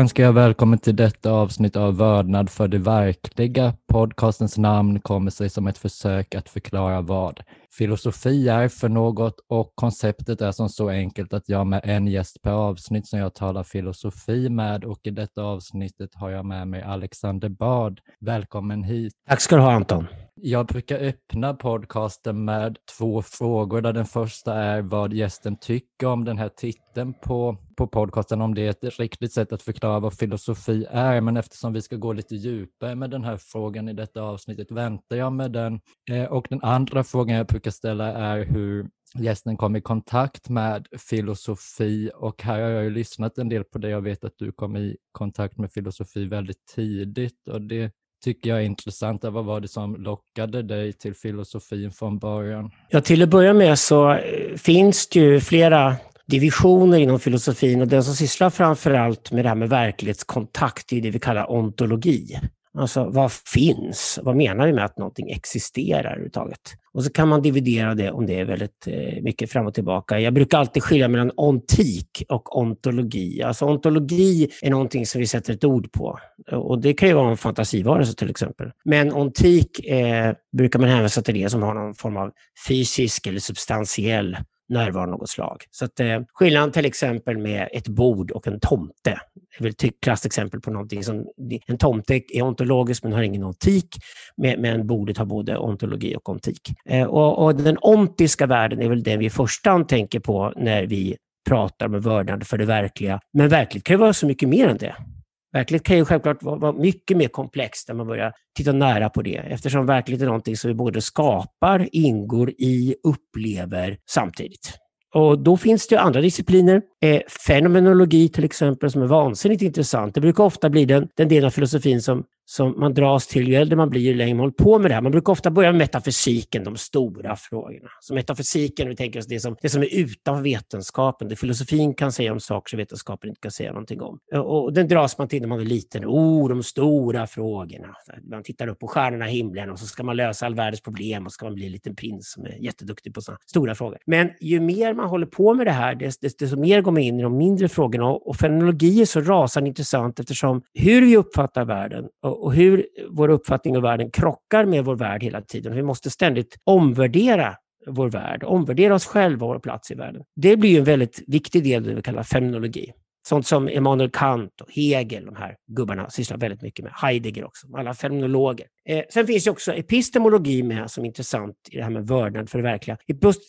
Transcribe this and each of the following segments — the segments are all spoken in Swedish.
Önskar jag välkommen till detta avsnitt av Vördnad för det verkliga. Podcastens namn kommer sig som ett försök att förklara vad filosofi är för något och konceptet är som så enkelt att jag med en gäst per avsnitt som jag talar filosofi med och i detta avsnittet har jag med mig Alexander Bard. Välkommen hit. Tack ska du ha Anton. Jag brukar öppna podcasten med två frågor där den första är vad gästen tycker om den här titeln på, på podcasten, om det är ett riktigt sätt att förklara vad filosofi är. Men eftersom vi ska gå lite djupare med den här frågan i detta avsnittet väntar jag med den. Eh, och den andra frågan jag brukar ställa är hur gästen kom i kontakt med filosofi och här har jag ju lyssnat en del på det. Jag vet att du kom i kontakt med filosofi väldigt tidigt och det tycker jag är intressant. Vad var det som lockade dig till filosofin från början? Ja, till att börja med så eh, finns det ju flera divisioner inom filosofin och den som sysslar framför allt med det här med verklighetskontakt är det vi kallar ontologi. Alltså vad finns? Vad menar vi med att någonting existerar överhuvudtaget? Och så kan man dividera det om det är väldigt eh, mycket fram och tillbaka. Jag brukar alltid skilja mellan ontik och ontologi. Alltså ontologi är någonting som vi sätter ett ord på. Och det kan ju vara en fantasivarelse till exempel. Men ontik eh, brukar man hänvisa till det som har någon form av fysisk eller substantiell närvaro av något slag. Så att, eh, skillnaden till exempel med ett bord och en tomte är väl ett typ, klassiskt exempel på någonting som... En tomte är ontologisk men har ingen ontik, men bordet har både ontologi och ontik. Eh, och, och, den ontiska världen är väl den vi i första hand tänker på när vi pratar med vördnad för det verkliga. Men verkligt kan ju vara så mycket mer än det. Verklighet kan ju självklart vara mycket mer komplext när man börjar titta nära på det, eftersom verklighet är någonting som vi både skapar, ingår i, upplever samtidigt. Och då finns det andra discipliner. Eh, fenomenologi till exempel, som är vansinnigt intressant. Det brukar ofta bli den, den del av filosofin som som man dras till ju äldre man blir, ju längre man håller på med det här. Man brukar ofta börja med metafysiken, de stora frågorna. Så metafysiken, vi tänker oss det som, det som är utanför vetenskapen. Det filosofin kan säga om saker som vetenskapen inte kan säga någonting om. Och den dras man till när man är liten. Oh, de stora frågorna. Man tittar upp på stjärnorna i himlen och så ska man lösa all världens problem och så ska man bli en liten prins som är jätteduktig på sådana stora frågor. Men ju mer man håller på med det här, desto, desto mer går man in i de mindre frågorna. Och fenomenologi är så rasande intressant eftersom hur vi uppfattar världen och hur vår uppfattning av världen krockar med vår värld hela tiden. Vi måste ständigt omvärdera vår värld, omvärdera oss själva och vår plats i världen. Det blir en väldigt viktig del av det vi kallar fenomenologi. Sånt som Immanuel Kant och Hegel, de här gubbarna, sysslar väldigt mycket med. Heidegger också, alla fenomenologer. Eh, sen finns det också epistemologi med som är intressant i det här med vördnad för det verkliga.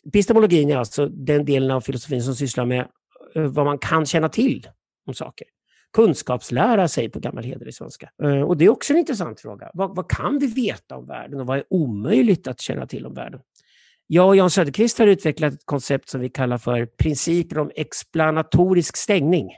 Epistemologin är alltså den delen av filosofin som sysslar med eh, vad man kan känna till om saker kunskapslära sig på gammal hederlig svenska. Eh, och det är också en intressant fråga. Vad, vad, kan vi veta om världen och vad är omöjligt att känna till om världen? Jag och Jan Söderqvist har utvecklat ett koncept som vi kallar för principer om explanatorisk stängning.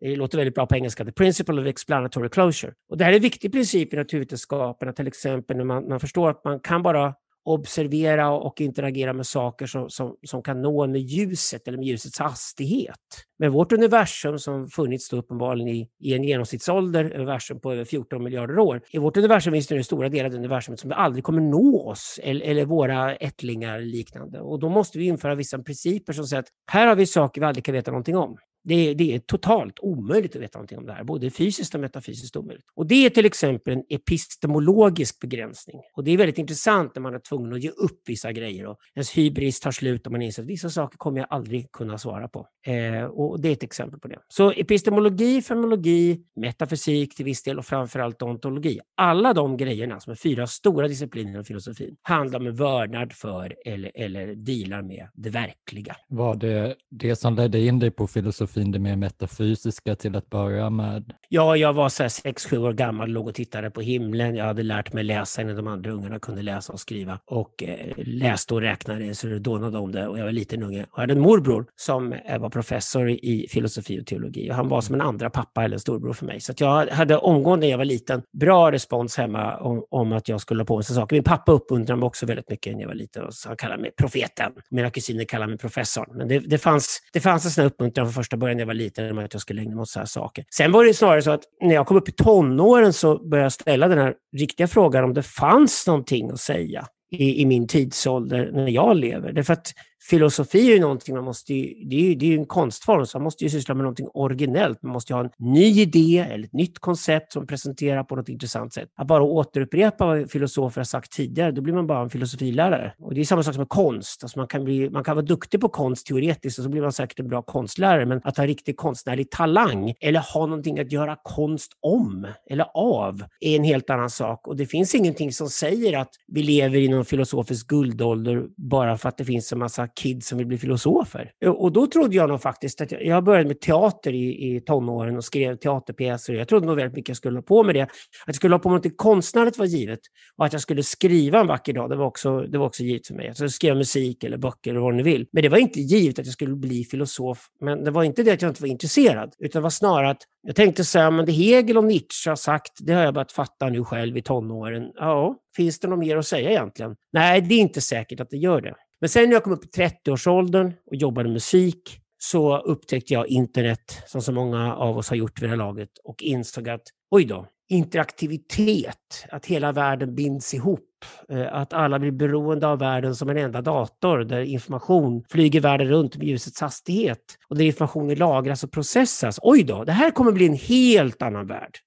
Det låter väldigt bra på engelska. The principle of explanatory closure. Och det här är en viktig princip i naturvetenskaperna, till exempel när man, man förstår att man kan bara observera och interagera med saker som, som, som kan nå med ljuset eller med ljusets hastighet. Men vårt universum som funnits då uppenbarligen i, i en genomsnittsålder, universum på över 14 miljarder år, i vårt universum finns det nu stora delar av universumet som aldrig kommer nå oss eller, eller våra ättlingar liknande. Och då måste vi införa vissa principer som säger att här har vi saker vi aldrig kan veta någonting om. Det, det, är totalt omöjligt att veta någonting om det här, både fysiskt och metafysiskt omöjligt. Och det är till exempel en epistemologisk begränsning. Och det är väldigt intressant när man är tvungen att ge upp vissa grejer och ens hybris tar slut och man inser att vissa saker kommer jag aldrig kunna svara på. Eh, och det är ett exempel på det. Så epistemologi, fenomenologi, metafysik till viss del och framförallt ontologi. Alla de grejerna, som är fyra stora discipliner inom filosofin, handlar om vördnad för eller, eller dealar med det verkliga. Var det det som ledde in dig på filosofi in det mer metafysiska till att börja med? Ja, jag var så sex, sju år gammal, låg och tittade på himlen. Jag hade lärt mig läsa innan de andra ungarna kunde läsa och skriva. Och eh, läste och räknade så det dånade om det. Och jag var liten unge. Och jag hade en morbror som eh, var professor i filosofi och teologi. Och han var som en andra pappa eller en storbror för mig. Så jag hade omgående när jag var liten bra respons hemma om, om att jag skulle ha på mig saker. Min pappa uppmuntrade mig också väldigt mycket när jag var liten. Och så han kallade mig profeten. Mina kusiner kallade mig professorn. Men det, det, fanns, det fanns en sån här uppmuntran från första början när jag var liten med att jag skulle ägna mig åt sådana här saker. Sen var det snarare så att när jag kom upp i tonåren så började jag ställa den här riktiga frågan om det fanns någonting att säga i, i min tidsålder när jag lever. Därför att filosofi är ju någonting man måste, det är ju, det är ju en konstform, så man måste ju syssla med någonting originellt. Man måste ju ha en ny idé eller ett nytt koncept som presenterar på något intressant sätt. Att bara återupprepa vad filosofer har sagt tidigare, då blir man bara en filosofilärare. Och det är samma sak som med konst. Alltså man, kan bli, man kan vara duktig på konst teoretiskt och så blir man säkert en bra konstlärare, men att ha riktig konstnärlig talang eller ha någonting att göra konst om eller av är en helt annan sak. Och det finns ingenting som säger att vi lever i någon filosofisk guldålder bara för att det finns en massa kids som vill bli filosofer. Och då trodde jag nog faktiskt att jag, jag började med teater i, i tonåren och skrev teaterpjäser. Jag trodde nog väldigt mycket jag skulle ha på med det. Att jag skulle ha på med något konstnärligt var givet. Och att jag skulle skriva en vacker dag, det var också, det var också givet för mig. Jag skulle skriva musik eller böcker eller vad ni vill. Men det var inte givet att jag skulle bli filosof. Men det var inte det att jag inte var intresserad, utan det var snarare att jag tänkte säga, men det Hegel och Nietzsche har sagt, det har jag börjat fatta nu själv i tonåren. Ja, finns det något mer att säga egentligen? Nej, det är inte säkert att det gör det. Men sen när jag kom upp i 30-årsåldern och jobbade musik så upptäckte jag internet, som så många av oss har gjort vid det här laget, och insåg att oj då, interaktivitet, att hela världen binds ihop, eh, att alla blir beroende av världen som en enda dator där information flyger världen runt med ljusets hastighet och där informationen lagras och processas. Oj då, det här kommer bli en helt annan värld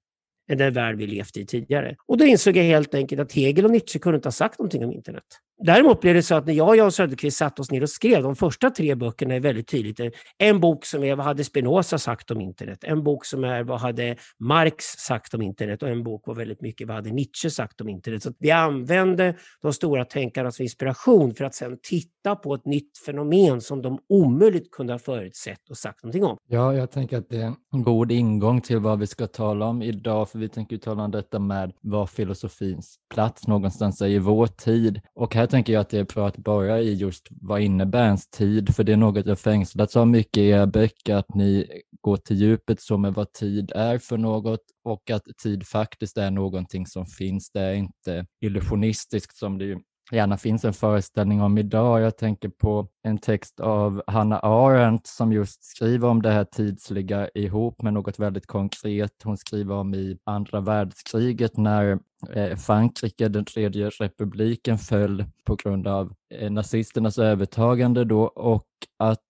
än den värld vi levt i tidigare. Och då insåg jag helt enkelt att Hegel och Nietzsche kunde inte ha sagt någonting om internet. Däremot blev det så att när jag och Jan Söderqvist satte oss ner och skrev, de första tre böckerna är väldigt tydligt. En bok som är vad hade Spinoza sagt om internet? En bok som är vad hade Marx sagt om internet? Och en bok var väldigt mycket vad hade Nietzsche sagt om internet? Så vi använde de stora tänkarna som inspiration för att sedan titta på ett nytt fenomen som de omöjligt kunde ha förutsett och sagt någonting om. Ja, jag tänker att det är en god ingång till vad vi ska tala om idag, för vi tänker tala om detta med vad filosofins plats någonstans är i vår tid. Och här tänker jag att det är bra att börja i just vad innebär ens tid? För det är något jag fängslats av mycket i era böcker, att ni går till djupet så med vad tid är för något och att tid faktiskt är någonting som finns. Det är inte illusionistiskt som det gärna finns en föreställning om idag. Jag tänker på en text av Hanna Arendt som just skriver om det här tidsliga ihop med något väldigt konkret. Hon skriver om i andra världskriget när eh, Frankrike, den tredje republiken, föll på grund av eh, nazisternas övertagande då och att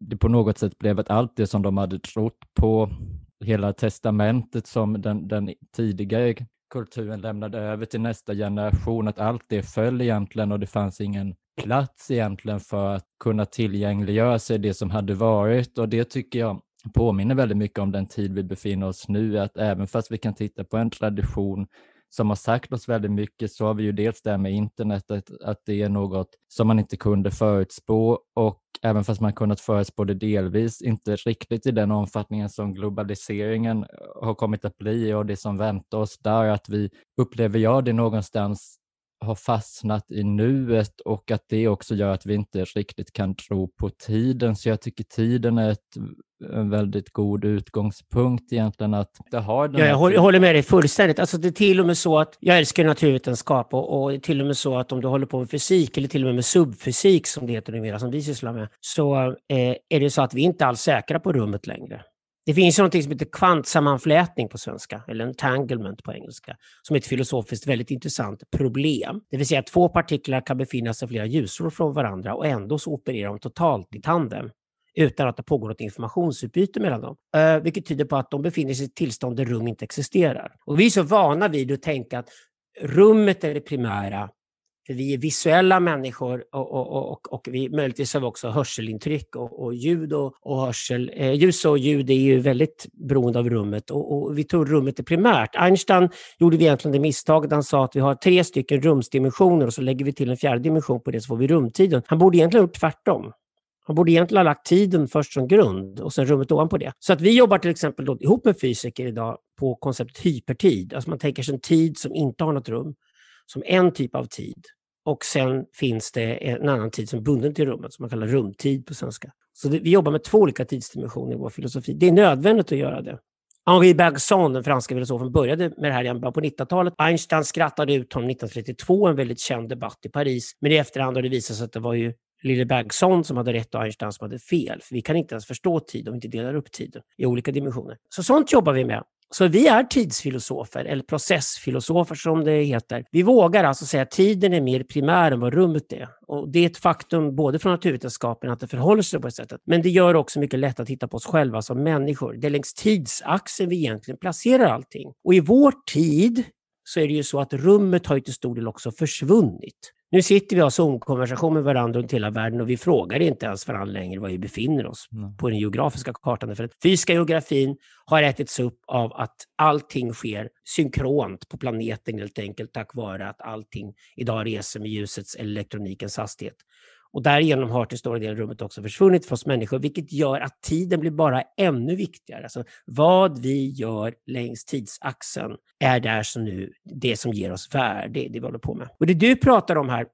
det på något sätt blev att allt det som de hade trott på, hela testamentet som den, den tidigare kulturen lämnade över till nästa generation, att allt det föll egentligen och det fanns ingen plats egentligen för att kunna tillgängliggöra sig det som hade varit. Och det tycker jag påminner väldigt mycket om den tid vi befinner oss nu, att även fast vi kan titta på en tradition som har sagt oss väldigt mycket så har vi ju dels det här med internet, att, att det är något som man inte kunde förutspå och även fast man kunnat förutspå det delvis, inte riktigt i den omfattningen som globaliseringen eh, har kommit att bli och det som väntar oss där, att vi upplever jag det någonstans har fastnat i nuet och att det också gör att vi inte riktigt kan tro på tiden. Så jag tycker tiden är ett, en väldigt god utgångspunkt egentligen att det har den ja, jag, håller, jag håller med dig fullständigt. Alltså det är till och med så att jag älskar naturvetenskap och, och till och med så att om du håller på med fysik eller till och med med subfysik som det heter numera, som vi sysslar med, så eh, är det så att vi inte alls säkra på rummet längre. Det finns något som heter kvantsammanflätning på svenska, eller entanglement på engelska, som är ett filosofiskt väldigt intressant problem. Det vill säga att två partiklar kan befinna sig flera ljusår från varandra och ändå så opererar de totalt i tandem utan att det pågår något informationsutbyte mellan dem. Uh, vilket tyder på att de befinner sig i ett tillstånd där rum inte existerar. Och vi är så vana vid att tänka att rummet är det primära för vi är visuella människor och, och, och, och vi möjligtvis har vi också hörselintryck och, och ljud och, och hörsel. Eh, ljus och ljud är ju väldigt beroende av rummet och, och vi tror rummet är primärt. Einstein gjorde vi egentligen det misstaget han sa att vi har tre stycken rumsdimensioner och så lägger vi till en fjärde dimension på det så får vi rumtiden. Han borde egentligen ha gjort tvärtom. Han borde egentligen ha lagt tiden först som grund och sen rummet ovanpå det. Så att vi jobbar till exempel då, ihop med fysiker idag på konceptet hypertid. Alltså man tänker sig en tid som inte har något rum som en typ av tid. Och sen finns det en annan tid som är bunden till rummet, som man kallar rumtid på svenska. Så det, vi jobbar med två olika tidsdimensioner i vår filosofi. Det är nödvändigt att göra det. Henri Bergson, den franska filosofen, började med det här redan på 1900-talet. Einstein skrattade ut honom 1932, en väldigt känd debatt i Paris. Men i efterhand har det visat sig att det var ju lille Bergson som hade rätt och Einstein som hade fel. För vi kan inte ens förstå tid om vi inte delar upp tiden i olika dimensioner. Så sånt jobbar vi med. Så vi är tidsfilosofer, eller processfilosofer som det heter. Vi vågar alltså säga att tiden är mer primär än vad rummet är. Och det är ett faktum både från naturvetenskapen att det förhåller sig på det sättet. Men det gör också mycket lätt att titta på oss själva som människor. Det är längs tidsaxeln vi egentligen placerar allting. Och i vår tid så är det ju så att rummet har ju till stor del också försvunnit. Nu sitter vi och har Zoom-konversation med varandra runt hela världen och vi frågar inte ens varandra längre var vi befinner oss mm. på den geografiska kartan. För att fysiska geografin har ätits upp av att allting sker synkront på planeten helt enkelt tack vare att allting idag reser med ljusets eller elektronikens hastighet. Och därigenom har till stora delen rummet också försvunnit för oss människor, vilket gör att tiden blir bara ännu viktigare. Alltså, vad vi gör längs tidsaxeln är där som nu det som ger oss värde, det vi håller på med. Och det du pratar om här,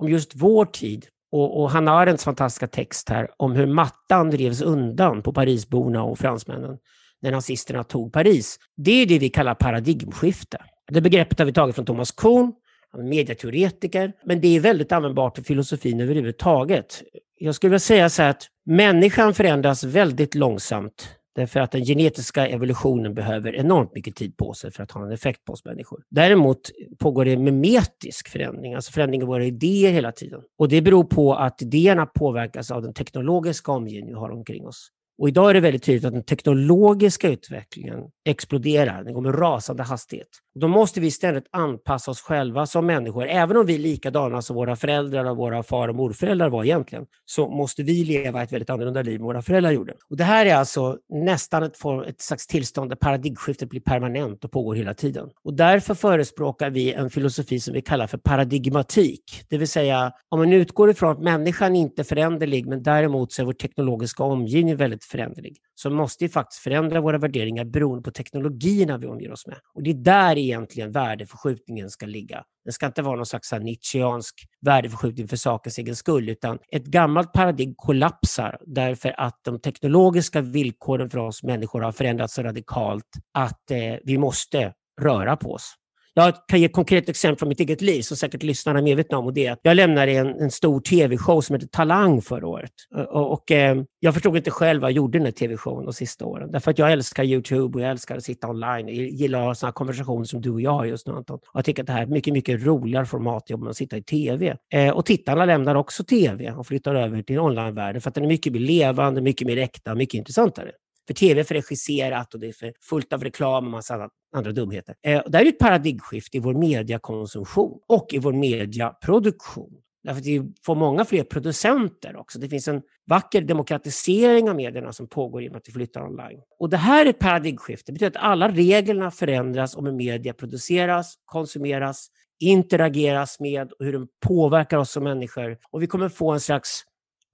om just vår tid, och, och Hanna Arendts fantastiska text här om hur mattan drevs undan på Parisborna och fransmännen när nazisterna tog Paris. Det är det vi kallar paradigmskifte. Det begreppet har vi tagit från Thomas Kuhn, han är mediateoretiker, men det är väldigt användbart för filosofin överhuvudtaget. Jag skulle vilja säga så här att människan förändras väldigt långsamt därför att den genetiska evolutionen behöver enormt mycket tid på sig för att ha en effekt på oss människor. Däremot pågår det memetisk förändring, alltså förändring av våra idéer hela tiden. Och det beror på att idéerna påverkas av den teknologiska omgivning vi har omkring oss. Och idag är det väldigt tydligt att den teknologiska utvecklingen exploderar. Den går med rasande hastighet. Då måste vi ständigt anpassa oss själva som människor. Även om vi är likadana som våra föräldrar och våra far och morföräldrar var egentligen, så måste vi leva ett väldigt annorlunda liv än våra föräldrar gjorde. Och det här är alltså nästan ett, form, ett slags tillstånd där paradigmskiftet blir permanent och pågår hela tiden. Och därför förespråkar vi en filosofi som vi kallar för paradigmatik. Det vill säga, om man utgår ifrån att människan inte är föränderlig, men däremot så är vår teknologiska omgivning väldigt föränderlig, så måste vi faktiskt förändra våra värderingar beroende på teknologierna vi omger oss med. Och det är där egentligen värdeförskjutningen ska ligga. Det ska inte vara någon slags Nietzscheansk värdeförskjutning för sakens egen skull, utan ett gammalt paradigm kollapsar därför att de teknologiska villkoren för oss människor har förändrats så radikalt att eh, vi måste röra på oss. Jag kan ge ett konkret exempel från mitt eget liv som säkert lyssnarna är medvetna om. Och det är att jag lämnade en, en stor tv-show som heter Talang förra året. Och, och eh, jag förstod inte själv vad jag gjorde den här tv-showen de sista åren. Därför att jag älskar YouTube och jag älskar att sitta online. Jag gillar att ha sådana konversationer som du och jag har just nu Anton. Och jag tycker att det här är ett mycket, mycket roligare format än att sitta i tv. Eh, och tittarna lämnar också tv och flyttar över till onlinevärlden för att den är mycket mer levande, mycket mer äkta, mycket intressantare. För tv är för regisserat och det är för fullt av reklam och massa andra dumheter. Eh, det här är ett paradigmskifte i vår mediakonsumtion och i vår mediaproduktion. Därför att vi får många fler producenter också. Det finns en vacker demokratisering av medierna som pågår i och med att vi flyttar online. Och det här är ett paradigmskifte. Det betyder att alla reglerna förändras om hur media produceras, konsumeras, interageras med och hur den påverkar oss som människor. Och vi kommer få en slags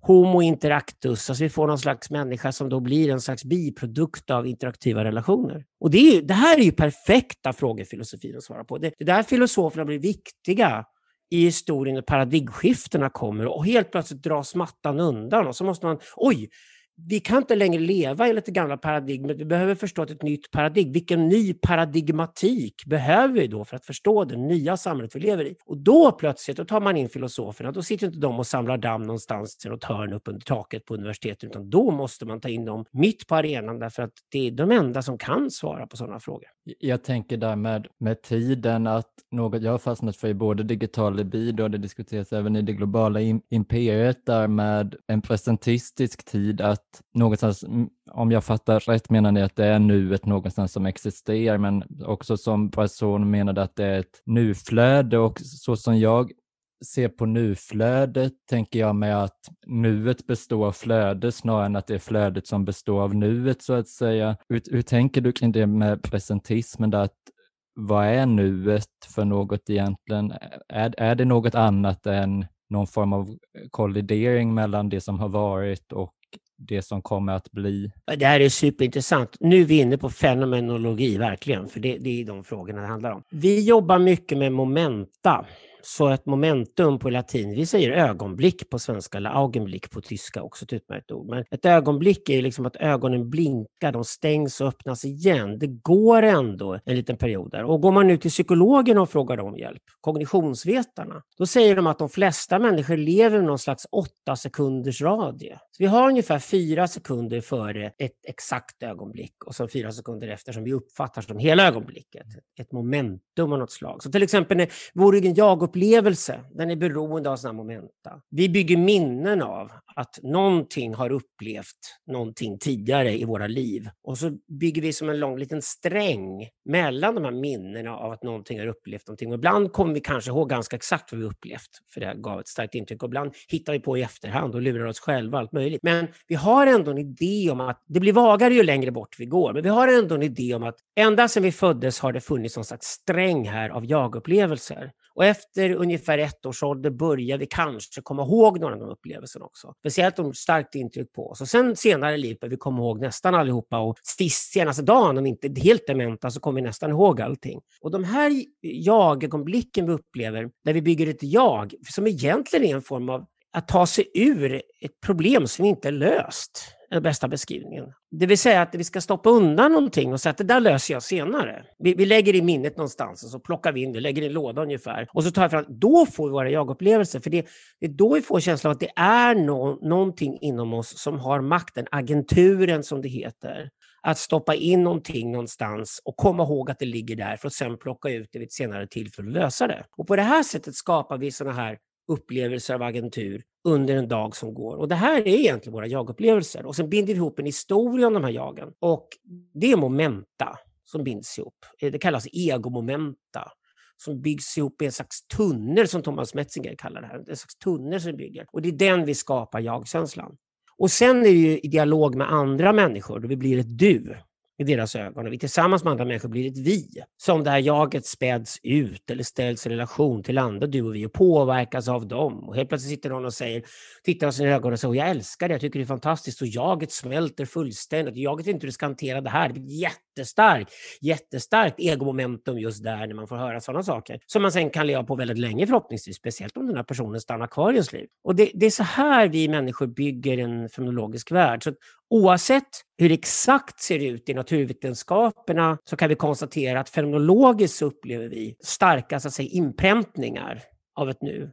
Homo interactus, alltså vi får någon slags människa som då blir en slags biprodukt av interaktiva relationer. Och det, är, det här är ju perfekta frågor filosofin att svara på. Det, det där filosoferna blir viktiga i historien när paradigmskiftena kommer och helt plötsligt dras mattan undan och så måste man, oj, vi kan inte längre leva enligt det gamla paradigmet. Vi behöver förstå ett nytt paradigm. Vilken ny paradigmatik behöver vi då för att förstå det nya samhället vi lever i? Och då plötsligt då tar man in filosoferna. Då sitter inte de och samlar damm någonstans i något hörn upp under taket på universitetet, utan då måste man ta in dem mitt på arenan därför att det är de enda som kan svara på sådana frågor. Jag tänker där med, med tiden att något jag har fastnat för i både digital libido och det diskuteras även i det globala imperiet där med en presentistisk tid att någonstans, om jag fattar rätt menar ni att det är nuet någonstans som existerar, men också som person menade att det är ett nuflöde och så som jag ser på nuflödet tänker jag mig att nuet består av flöde snarare än att det är flödet som består av nuet så att säga. Hur, hur tänker du kring det med presentismen där att vad är nuet för något egentligen? Är, är det något annat än någon form av kollidering mellan det som har varit och det som kommer att bli? Det här är superintressant. Nu är vi inne på fenomenologi, verkligen, för det, det är de frågorna det handlar om. Vi jobbar mycket med momenta så ett momentum på latin, vi säger ögonblick på svenska eller augenblick på tyska, också ett utmärkt ord. Men ett ögonblick är liksom att ögonen blinkar, de stängs och öppnas igen. Det går ändå en liten period där. Och går man nu till psykologen och frågar om hjälp, kognitionsvetarna, då säger de att de flesta människor lever med någon slags åtta sekunders radie. Så vi har ungefär fyra sekunder före ett exakt ögonblick och sen fyra sekunder efter som vi uppfattar som hela ögonblicket. Ett momentum av något slag. Så till exempel vår egen Upplevelse, den är beroende av sådana momenta. Vi bygger minnen av att någonting har upplevt någonting tidigare i våra liv. Och så bygger vi som en lång liten sträng mellan de här minnena av att någonting har upplevt någonting. Och ibland kommer vi kanske ihåg ganska exakt vad vi upplevt, för det gav ett starkt intryck. Och ibland hittar vi på i efterhand och lurar oss själva, allt möjligt. Men vi har ändå en idé om att, det blir vagare ju längre bort vi går, men vi har ändå en idé om att ända sedan vi föddes har det funnits någon slags sträng här av jagupplevelser. Och efter ungefär ett års ålder börjar vi kanske komma ihåg några av de upplevelserna också. Speciellt om starkt intryck på oss. Och sen senare i livet börjar vi komma ihåg nästan allihopa och sist, senaste dagen, om inte helt dementa, så kommer vi nästan ihåg allting. Och de här jag-ögonblicken vi upplever, där vi bygger ett jag, som egentligen är en form av att ta sig ur ett problem som inte är löst är den bästa beskrivningen. Det vill säga att vi ska stoppa undan någonting och säga att det där löser jag senare. Vi, vi lägger i minnet någonstans och så plockar vi in det, lägger i en låda ungefär. Och så tar jag fram, då får vi våra jagupplevelser. För det, det är då vi får känslan av att det är no, någonting inom oss som har makten, agenturen som det heter. Att stoppa in någonting någonstans och komma ihåg att det ligger där för att sen plocka ut det vid ett senare tillfälle och lösa det. Och på det här sättet skapar vi sådana här upplevelser av agentur under en dag som går. Och det här är egentligen våra jagupplevelser. Och sen binder vi ihop en historia om de här jagen. Och det är momenta som binds ihop. Eh, det kallas egomomenta som byggs ihop i en slags tunnel som Thomas Metzinger kallar det här. En slags tunnel som vi bygger. Och det är den vi skapar jag-känslan. Och sen är det ju i dialog med andra människor, då vi blir ett du i deras ögon och vi tillsammans med andra människor blir ett vi. Som det här jaget späds ut eller ställs i relation till andra du och vi och påverkas av dem. Och helt plötsligt sitter någon och säger, tittar oss i ögonen och säger jag älskar det, jag tycker det är fantastiskt och jaget smälter fullständigt. Jaget vet inte hur det ska hantera det här. Det blir jättestarkt, jättestarkt egomomentum just där när man får höra sådana saker. Som man sen kan leva på väldigt länge förhoppningsvis, speciellt om den här personen stannar kvar i ens liv. Och det, det är så här vi människor bygger en fenomenologisk värld. Så Oavsett hur det exakt ser ut i naturvetenskaperna så kan vi konstatera att fenomenologiskt upplever vi starka så att säga, inpräntningar av ett nu.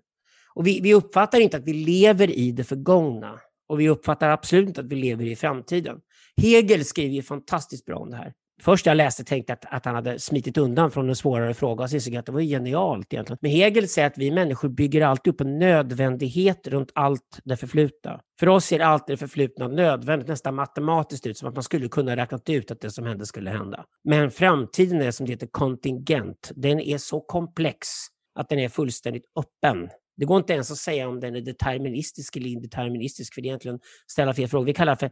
Och vi, vi uppfattar inte att vi lever i det förgångna och vi uppfattar absolut inte att vi lever i framtiden. Hegel skriver ju fantastiskt bra om det här först jag läste tänkte jag att, att han hade smitit undan från en svårare fråga och så insåg jag att det var genialt egentligen. Men Hegel säger att vi människor bygger alltid upp en nödvändighet runt allt det förflutna. För oss ser allt det förflutna nödvändigt, nästan matematiskt ut, som att man skulle kunna räknat ut att det som hände skulle hända. Men framtiden är som det heter kontingent. Den är så komplex att den är fullständigt öppen. Det går inte ens att säga om den är deterministisk eller indeterministisk, för det är egentligen ställa fel frågor. Vi kallar det för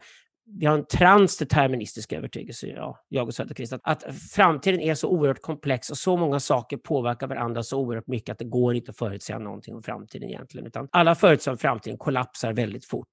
vi har en transdeterministisk övertygelse, ja, jag och Söderqvist, att, att framtiden är så oerhört komplex och så många saker påverkar varandra så oerhört mycket att det går inte att förutsäga någonting om framtiden egentligen, utan alla förutsägelser om framtiden kollapsar väldigt fort.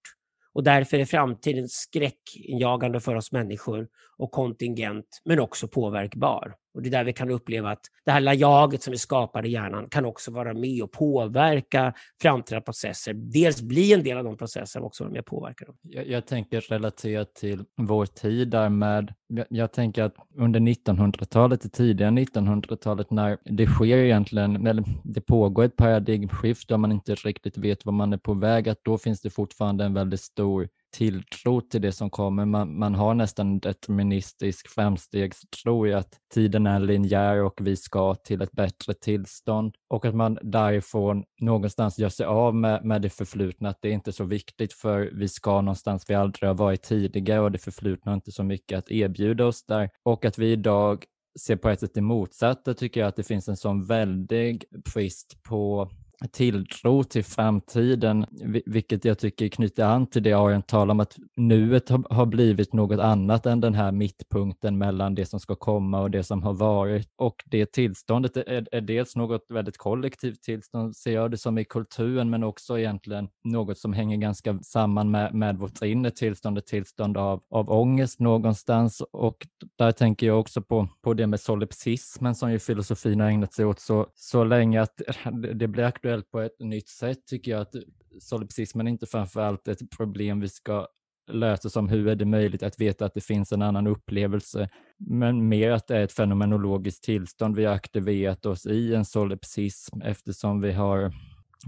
Och därför är framtiden skräckinjagande för oss människor och kontingent, men också påverkbar. Och det är där vi kan uppleva att det här jaget som vi skapar i hjärnan kan också vara med och påverka framtida processer. Dels bli en del av de processerna, men också vara med och påverka dem. Jag, jag tänker relaterat till vår tid där med, jag, jag tänker att under 1900-talet, det tidiga 1900-talet, när det sker egentligen, eller det pågår ett paradigmskifte och man inte riktigt vet var man är på väg, att då finns det fortfarande en väldigt stor tilltro till det som kommer. Man, man har nästan en deterministisk framstegstro i att tiden är linjär och vi ska till ett bättre tillstånd och att man därifrån någonstans gör sig av med, med det förflutna, att det är inte är så viktigt för vi ska någonstans vi aldrig har varit tidigare och det förflutna har inte så mycket att erbjuda oss där och att vi idag ser på ett sätt det motsatta tycker jag att det finns en sån väldig brist på tilltro till framtiden, vilket jag tycker knyter an till det Arian talar om, att nuet har blivit något annat än den här mittpunkten mellan det som ska komma och det som har varit. Och det tillståndet är, är dels något väldigt kollektivt tillstånd, ser jag det som i kulturen, men också egentligen något som hänger ganska samman med, med vårt inre tillstånd, ett tillstånd av, av ångest någonstans. Och där tänker jag också på, på det med solipsismen som ju filosofin har ägnat sig åt så, så länge att det blir aktuellt på ett nytt sätt tycker jag att solipsismen inte framför allt är ett problem vi ska lösa som hur är det möjligt att veta att det finns en annan upplevelse, men mer att det är ett fenomenologiskt tillstånd vi har aktiverat oss i en solipsism eftersom vi har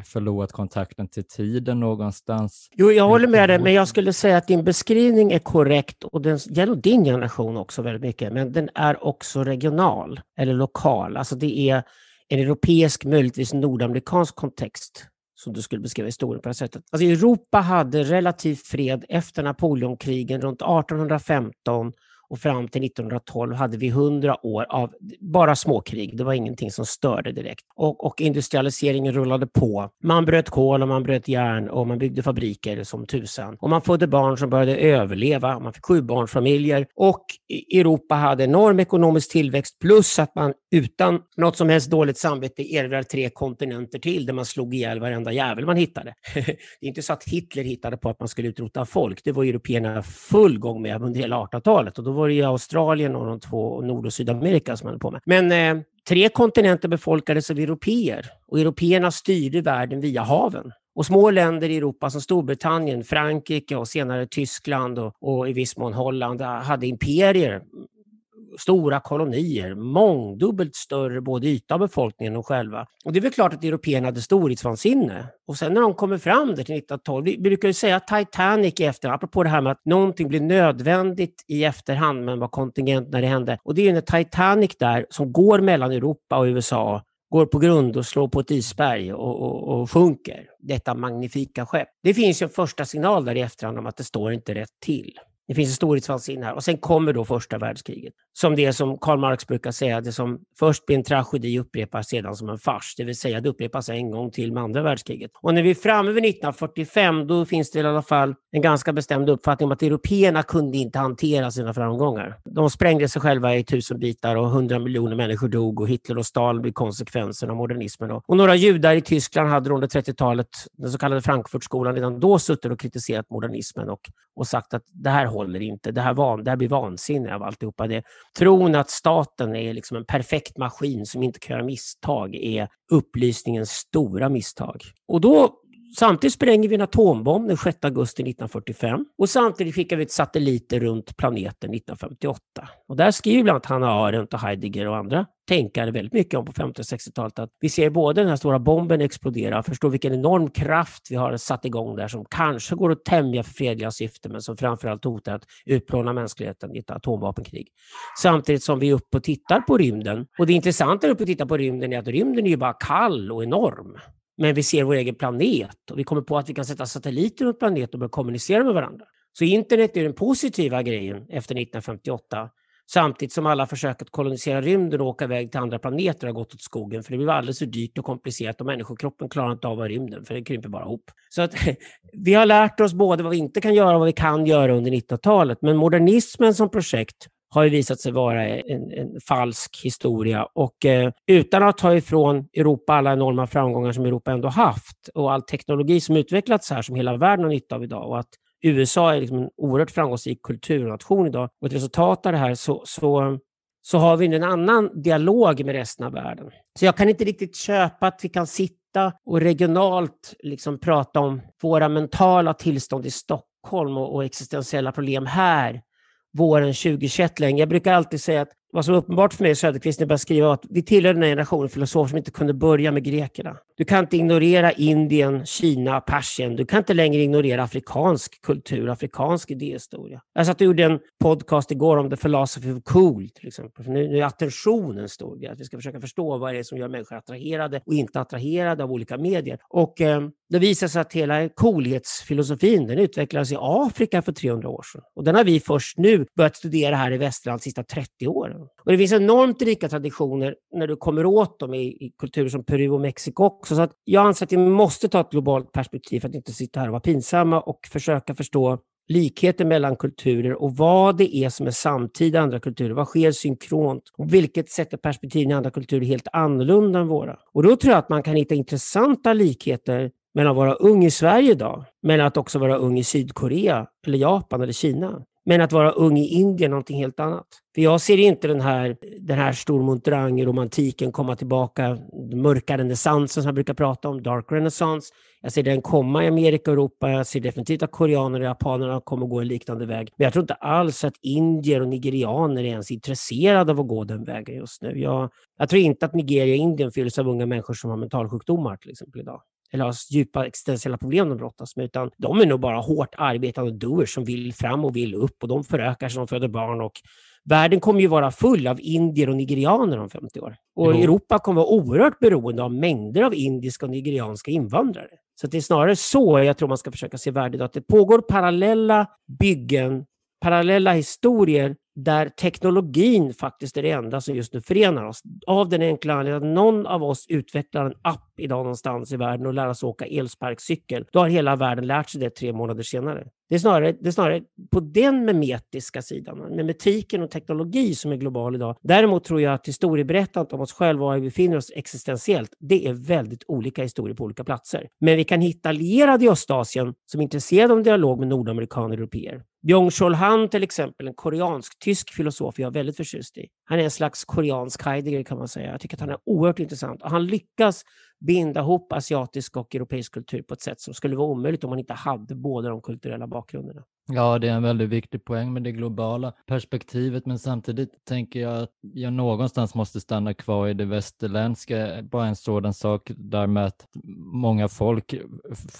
förlorat kontakten till tiden någonstans. Jo, jag håller med dig, men jag skulle säga att din beskrivning är korrekt och den gäller din generation också väldigt mycket, men den är också regional eller lokal. Alltså det är en europeisk, möjligtvis nordamerikansk kontext som du skulle beskriva historien på det sättet. Alltså Europa hade relativ fred efter Napoleonkrigen runt 1815 och fram till 1912 hade vi 100 år av bara småkrig. Det var ingenting som störde direkt. Och, och, industrialiseringen rullade på. Man bröt kol och man bröt järn och man byggde fabriker som tusan. Och man födde barn som började överleva. Man fick sjubarnsfamiljer och Europa hade enorm ekonomisk tillväxt plus att man utan något som helst dåligt samvete erövrade tre kontinenter till där man slog ihjäl varenda jävel man hittade. det är inte så att Hitler hittade på att man skulle utrota folk. Det var européerna full gång med under hela 1800-talet och då var det ju Australien och de två Nord och Sydamerika som höll på med. Men eh, tre kontinenter befolkades av europeer och européerna styrde världen via haven. Och små länder i Europa som Storbritannien, Frankrike och senare Tyskland och, och i viss mån Holland eh, hade imperier stora kolonier, mångdubbelt större både yta och befolkningen än de själva. Och det är väl klart att européerna hade storhetsvansinne. Och sen när de kommer fram där till 1912, vi brukar ju säga Titanic i efterhand, apropå det här med att någonting blir nödvändigt i efterhand, men var kontingent när det hände. Och det är ju när Titanic där, som går mellan Europa och USA, går på grund och slår på ett isberg och, och, och sjunker, detta magnifika skepp. Det finns ju en första signal där i efterhand om att det står inte rätt till. Det finns en storhetsvansinne här. Och sen kommer då första världskriget. Som det som Karl Marx brukar säga, det som först blir en tragedi upprepas sedan som en fars. Det vill säga det upprepas en gång till med andra världskriget. Och när vi är framme vid 1945, då finns det i alla fall en ganska bestämd uppfattning om att européerna kunde inte hantera sina framgångar. De sprängde sig själva i tusen bitar och hundra miljoner människor dog och Hitler och Stalin blev konsekvensen av modernismen. Och några judar i Tyskland hade under 30-talet, den så kallade Frankfurtskolan, redan då suttit och kritiserat modernismen och, och sagt att det här håller inte. Det här, van, det här blir vansinne av alltihopa. Det, tron att staten är liksom en perfekt maskin som inte kan göra misstag är upplysningens stora misstag. Och då Samtidigt spränger vi en atombomb den 6 augusti 1945 och samtidigt skickar vi ett satelliter runt planeten 1958. Och där skriver bland annat Hannah Arendt och Heidegger och andra tänkare väldigt mycket om på 50 och 60-talet att vi ser både den här stora bomben explodera, förstår vilken enorm kraft vi har satt igång där som kanske går att tämja för fredliga syften men som framförallt hotar att utplåna mänskligheten i ett atomvapenkrig. Samtidigt som vi är uppe och tittar på rymden. Och det intressanta är uppe och tittar på rymden är att rymden är ju bara kall och enorm. Men vi ser vår egen planet och vi kommer på att vi kan sätta satelliter runt planeten och börja kommunicera med varandra. Så internet är den positiva grejen efter 1958 Samtidigt som alla försök att kolonisera rymden och åka iväg till andra planeter har gått åt skogen, för det blir alldeles för dyrt och komplicerat och människokroppen klarar inte av rymden, för den krymper bara ihop. Så att vi har lärt oss både vad vi inte kan göra och vad vi kan göra under 1900-talet, men modernismen som projekt har ju visat sig vara en, en falsk historia och eh, utan att ta ifrån Europa alla enorma framgångar som Europa ändå haft och all teknologi som utvecklats här som hela världen har nytta av idag och att USA är liksom en oerhört framgångsrik kulturnation idag. Och ett resultat av det här så, så, så har vi en annan dialog med resten av världen. Så jag kan inte riktigt köpa att vi kan sitta och regionalt liksom prata om våra mentala tillstånd i Stockholm och, och existentiella problem här våren 2021 längre. Jag brukar alltid säga att vad som är uppenbart för mig Söderqvist när jag började skriva att vi tillhör den här generationen filosofer som inte kunde börja med grekerna. Du kan inte ignorera Indien, Kina, Persien. Du kan inte längre ignorera afrikansk kultur, afrikansk idéhistoria. Jag satt och gjorde en podcast igår om the philosophy of cool till exempel. För nu, nu är attention en stor grej. Att vi ska försöka förstå vad det är som gör människor attraherade och inte attraherade av olika medier. Och eh, Det visar sig att hela coolhetsfilosofin den utvecklades i Afrika för 300 år sedan. Och den har vi först nu börjat studera här i västerland de sista 30 åren. Och det finns enormt rika traditioner när du kommer åt dem i, i kulturer som Peru och Mexiko också. Så att jag anser att vi måste ta ett globalt perspektiv för att inte sitta här och vara pinsamma och försöka förstå likheter mellan kulturer och vad det är som är samtida andra kulturer. Vad sker synkront? Och vilket sätter perspektiven i andra kulturer helt annorlunda än våra? Och då tror jag att man kan hitta intressanta likheter mellan att vara ung i Sverige idag, men att också vara ung i Sydkorea, eller Japan eller Kina. Men att vara ung i Indien är någonting helt annat. För jag ser inte den här, den här stormontrang-romantiken komma tillbaka, den mörka renässansen som jag brukar prata om, dark renaissance. Jag ser den komma i Amerika och Europa. Jag ser definitivt att koreaner och japanerna kommer gå en liknande väg. Men jag tror inte alls att indier och nigerianer är ens intresserade av att gå den vägen just nu. Jag, jag tror inte att Nigeria och Indien fylls av unga människor som har mentalsjukdomar till exempel idag eller har djupa existentiella problem de brottas med, utan de är nog bara hårt arbetande doers som vill fram och vill upp och de förökar sig, de föder barn och världen kommer ju vara full av indier och nigerianer om 50 år. Och jo. Europa kommer vara oerhört beroende av mängder av indiska och nigerianska invandrare. Så det är snarare så jag tror man ska försöka se värdet, att det pågår parallella byggen, parallella historier där teknologin faktiskt är det enda som just nu förenar oss. Av den enkla anledningen att någon av oss utvecklar en app idag någonstans i världen och lär oss åka elsparkcykel. Då har hela världen lärt sig det tre månader senare. Det är snarare, det är snarare på den memetiska sidan, memetiken och teknologi som är global idag. Däremot tror jag att historieberättandet om oss själva och var vi befinner oss existentiellt, det är väldigt olika historier på olika platser. Men vi kan hitta allierade i Östasien som är intresserade av dialog med nordamerikaner och europeer. Byung-Chul Han till exempel, en koreansk-tysk filosof jag är väldigt förtjust i. Han är en slags koreansk Heidegger kan man säga. Jag tycker att han är oerhört intressant och han lyckas binda ihop asiatisk och europeisk kultur på ett sätt som skulle vara omöjligt om man inte hade båda de kulturella bakgrunderna. Ja, det är en väldigt viktig poäng med det globala perspektivet, men samtidigt tänker jag att jag någonstans måste stanna kvar i det västerländska. Bara en sådan sak där med att många folk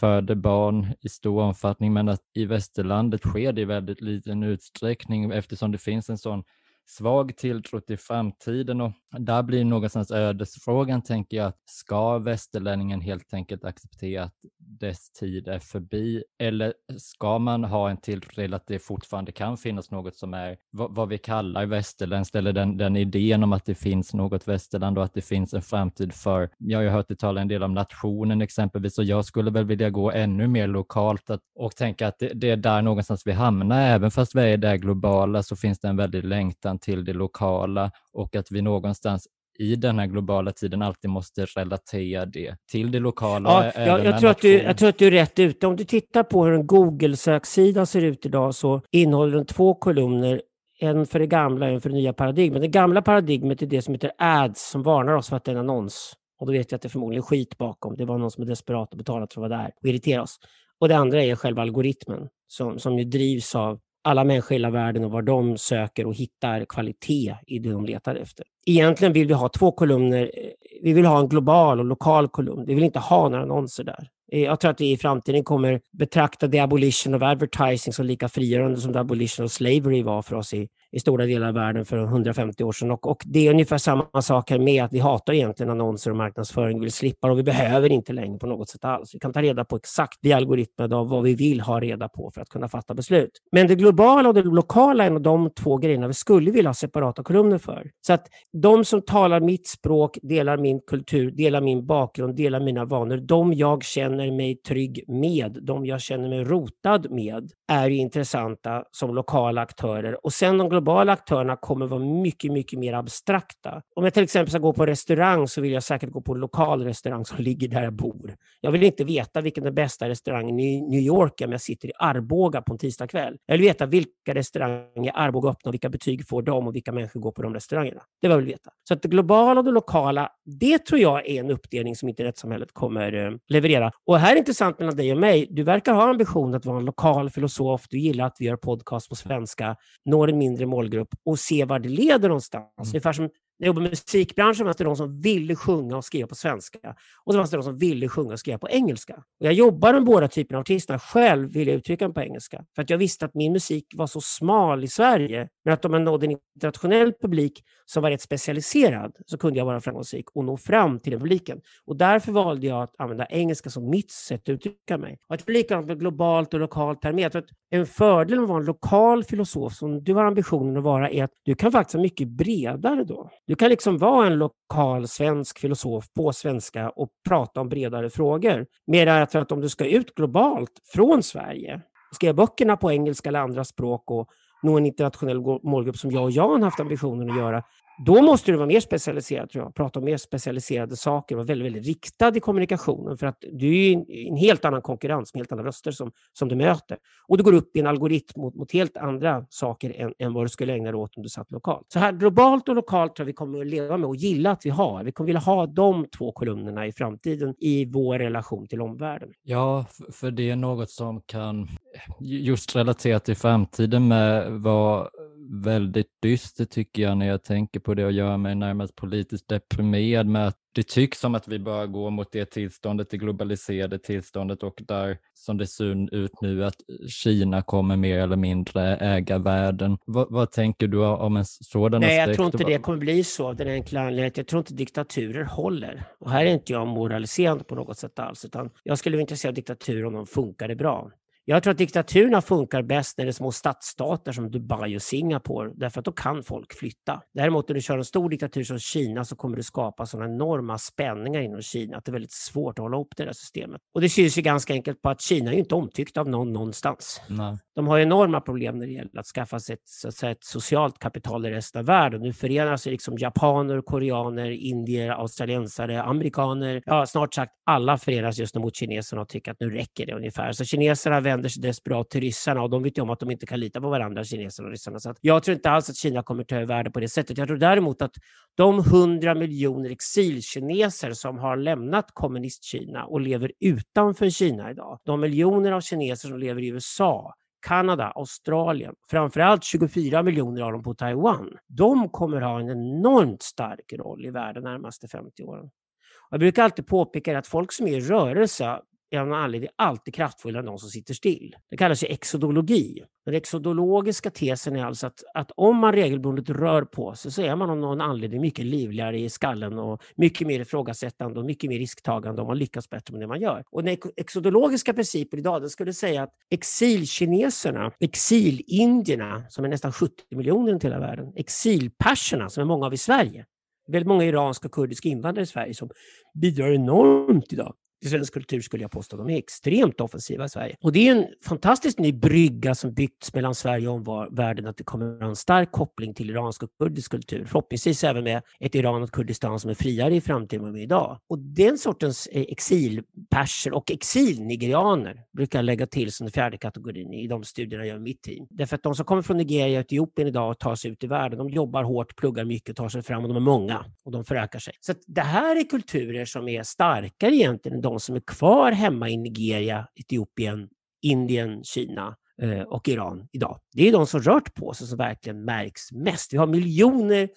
föder barn i stor omfattning, men att i västerlandet sker det i väldigt liten utsträckning eftersom det finns en sån svag tilltro till framtiden och där blir någonstans ödesfrågan, tänker jag, att ska västerlänningen helt enkelt acceptera att dess tid är förbi eller ska man ha en tilltro till att det fortfarande kan finnas något som är vad, vad vi kallar västerländskt eller den, den idén om att det finns något västerland och att det finns en framtid för, jag har ju hört dig tala en del om nationen exempelvis och jag skulle väl vilja gå ännu mer lokalt att, och tänka att det, det är där någonstans vi hamnar, även fast vi är där globala så finns det en väldig längtan till det lokala och att vi någonstans i den här globala tiden alltid måste relatera det till det lokala. Ja, jag, jag, tror att du, jag tror att du är rätt ute. Om du tittar på hur en Google-söksida ser ut idag så innehåller den två kolumner en för det gamla och en för det nya paradigmet. Det gamla paradigmet är det som heter ads som varnar oss för att det är en annons. Och då vet jag att det är förmodligen skit bakom. Det var någon som är desperat och betalat för att vara där och irritera oss. Och det andra är själva algoritmen som, som ju drivs av alla människor i hela världen och var de söker och hittar kvalitet i det de letar efter. Egentligen vill vi ha två kolumner. Eh, vi vill ha en global och lokal kolumn. Vi vill inte ha några annonser där. Eh, jag tror att vi i framtiden kommer betrakta the abolition of advertising som lika frigörande som the abolition of slavery var för oss i, i stora delar av världen för 150 år sedan. Och, och, det är ungefär samma sak här med att vi hatar egentligen annonser och marknadsföring. Vi vill slippa och vi behöver inte längre på något sätt alls. Vi kan ta reda på exakt via algoritmer av vad vi vill ha reda på för att kunna fatta beslut. Men det globala och det lokala är de två grejerna vi skulle vilja ha separata kolumner för. Så att de som talar mitt språk, delar min kultur, delar min bakgrund, delar mina vanor, de jag känner mig trygg med, de jag känner mig rotad med, är intressanta som lokala aktörer. Och sen de globala aktörerna kommer vara mycket, mycket mer abstrakta. Om jag till exempel ska gå på restaurang så vill jag säkert gå på en lokal restaurang som ligger där jag bor. Jag vill inte veta vilken den bästa restaurangen i New York är om jag sitter i Arboga på en tisdagkväll. Jag vill veta vilka restauranger i Arboga öppnar vilka betyg får de och vilka människor går på de restaurangerna. Det vill jag veta. Så att det globala och det lokala, det tror jag är en uppdelning som internetsamhället kommer eh, leverera. Och här är intressant mellan dig och mig. Du verkar ha ambition att vara en lokal filosof. Du gillar att vi gör podcast på svenska, når en mindre målgrupp och se var det leder någonstans. Mm. Ungefär som jag jobbade med musikbranschen fanns det de som ville sjunga och skriva på svenska. Och så fanns det de som ville sjunga och skriva på engelska. Och jag jobbade med båda typerna av artister. Själv ville jag uttrycka mig på engelska. För att jag visste att min musik var så smal i Sverige. Men att om jag nådde en internationell publik som var rätt specialiserad så kunde jag vara framgångsrik och nå fram till den publiken. Och därför valde jag att använda engelska som mitt sätt att uttrycka mig. Och att likadant med globalt och lokalt termer. En fördel med att vara en lokal filosof som du har ambitionen att vara är att du kan faktiskt vara mycket bredare då. Du kan liksom vara en lokal svensk filosof på svenska och prata om bredare frågor. Mer för att om du ska ut globalt från Sverige, skriva böckerna på engelska eller andra språk och nå en internationell målgrupp som jag och Jan haft ambitionen att göra, då måste du vara mer specialiserad, tror jag. Prata om mer specialiserade saker, vara väldigt, väldigt riktad i kommunikationen. För att du är i en helt annan konkurrens med helt andra röster som, som du möter. Och du går upp i en algoritm mot, mot helt andra saker än, än vad du skulle ägna dig åt om du satt lokalt. Så här globalt och lokalt tror jag vi kommer att leva med och gilla att vi har. Vi kommer vilja ha de två kolumnerna i framtiden i vår relation till omvärlden. Ja, för det är något som kan just relaterat till framtiden med var väldigt dystert tycker jag när jag tänker på det och gör mig närmast politiskt deprimerad med att det tycks som att vi bör gå mot det tillståndet, det globaliserade tillståndet och där som det ser ut nu att Kina kommer mer eller mindre äga världen. Vad, vad tänker du om en sådan Nej, aspekt? jag tror inte det kommer bli så av den enkla anledningen att jag tror inte diktaturer håller. Och här är inte jag moraliserande på något sätt alls, utan jag skulle vara intresserad av diktaturer om de funkade bra. Jag tror att diktaturerna funkar bäst när det är små stadsstater som Dubai och Singapore, därför att då kan folk flytta. Däremot när du kör en stor diktatur som Kina så kommer det skapa sådana enorma spänningar inom Kina att det är väldigt svårt att hålla upp det där systemet. Och det syns ju ganska enkelt på att Kina är inte omtyckt av någon någonstans. Nej. De har enorma problem när det gäller att skaffa sig ett, så att säga, ett socialt kapital i resten av världen. Nu förenar sig liksom japaner, koreaner, indier, australiensare, amerikaner. Ja, snart sagt alla förenas just nu mot kineserna och tycker att nu räcker det ungefär. Så kineserna vänder sig desperat till ryssarna och de vet ju om att de inte kan lita på varandra, kineserna och ryssarna. Så jag tror inte alls att Kina kommer ta över världen på det sättet. Jag tror däremot att de hundra miljoner exilkineser som har lämnat kommunistkina och lever utanför Kina idag, de miljoner av kineser som lever i USA, Kanada, Australien, framförallt 24 miljoner av dem på Taiwan, de kommer ha en enormt stark roll i världen de närmaste 50 åren. Jag brukar alltid påpeka att folk som är i rörelse av någon anledning alltid kraftfullare än de som sitter still. Det kallas ju exodologi. Den exodologiska tesen är alltså att, att om man regelbundet rör på sig så är man av någon anledning mycket livligare i skallen och mycket mer ifrågasättande och mycket mer risktagande om man lyckas bättre med det man gör. Och den exodologiska principen idag den skulle säga att exilkineserna, exilindierna som är nästan 70 miljoner i hela världen, exilperserna som är många av i Sverige, väldigt många iranska och kurdiska invandrare i Sverige som bidrar enormt idag svensk kultur skulle jag påstå. De är extremt offensiva i Sverige. Och det är en fantastisk ny brygga som byggts mellan Sverige och omvärlden, att det kommer en stark koppling till iransk och kurdisk kultur. Förhoppningsvis även med ett Iran och Kurdistan som är friare i framtiden än idag. Och den sortens eh, exilperser och exilnigerianer brukar jag lägga till som den fjärde kategorin i de studierna jag gör i mitt team. Därför att de som kommer från Nigeria och Etiopien idag och tar sig ut i världen, de jobbar hårt, pluggar mycket, tar sig fram och de är många och de förökar sig. Så det här är kulturer som är starkare egentligen de som är kvar hemma i Nigeria, Etiopien, Indien, Kina eh, och Iran idag. Det är de som rört på sig som verkligen märks mest. Vi har miljoner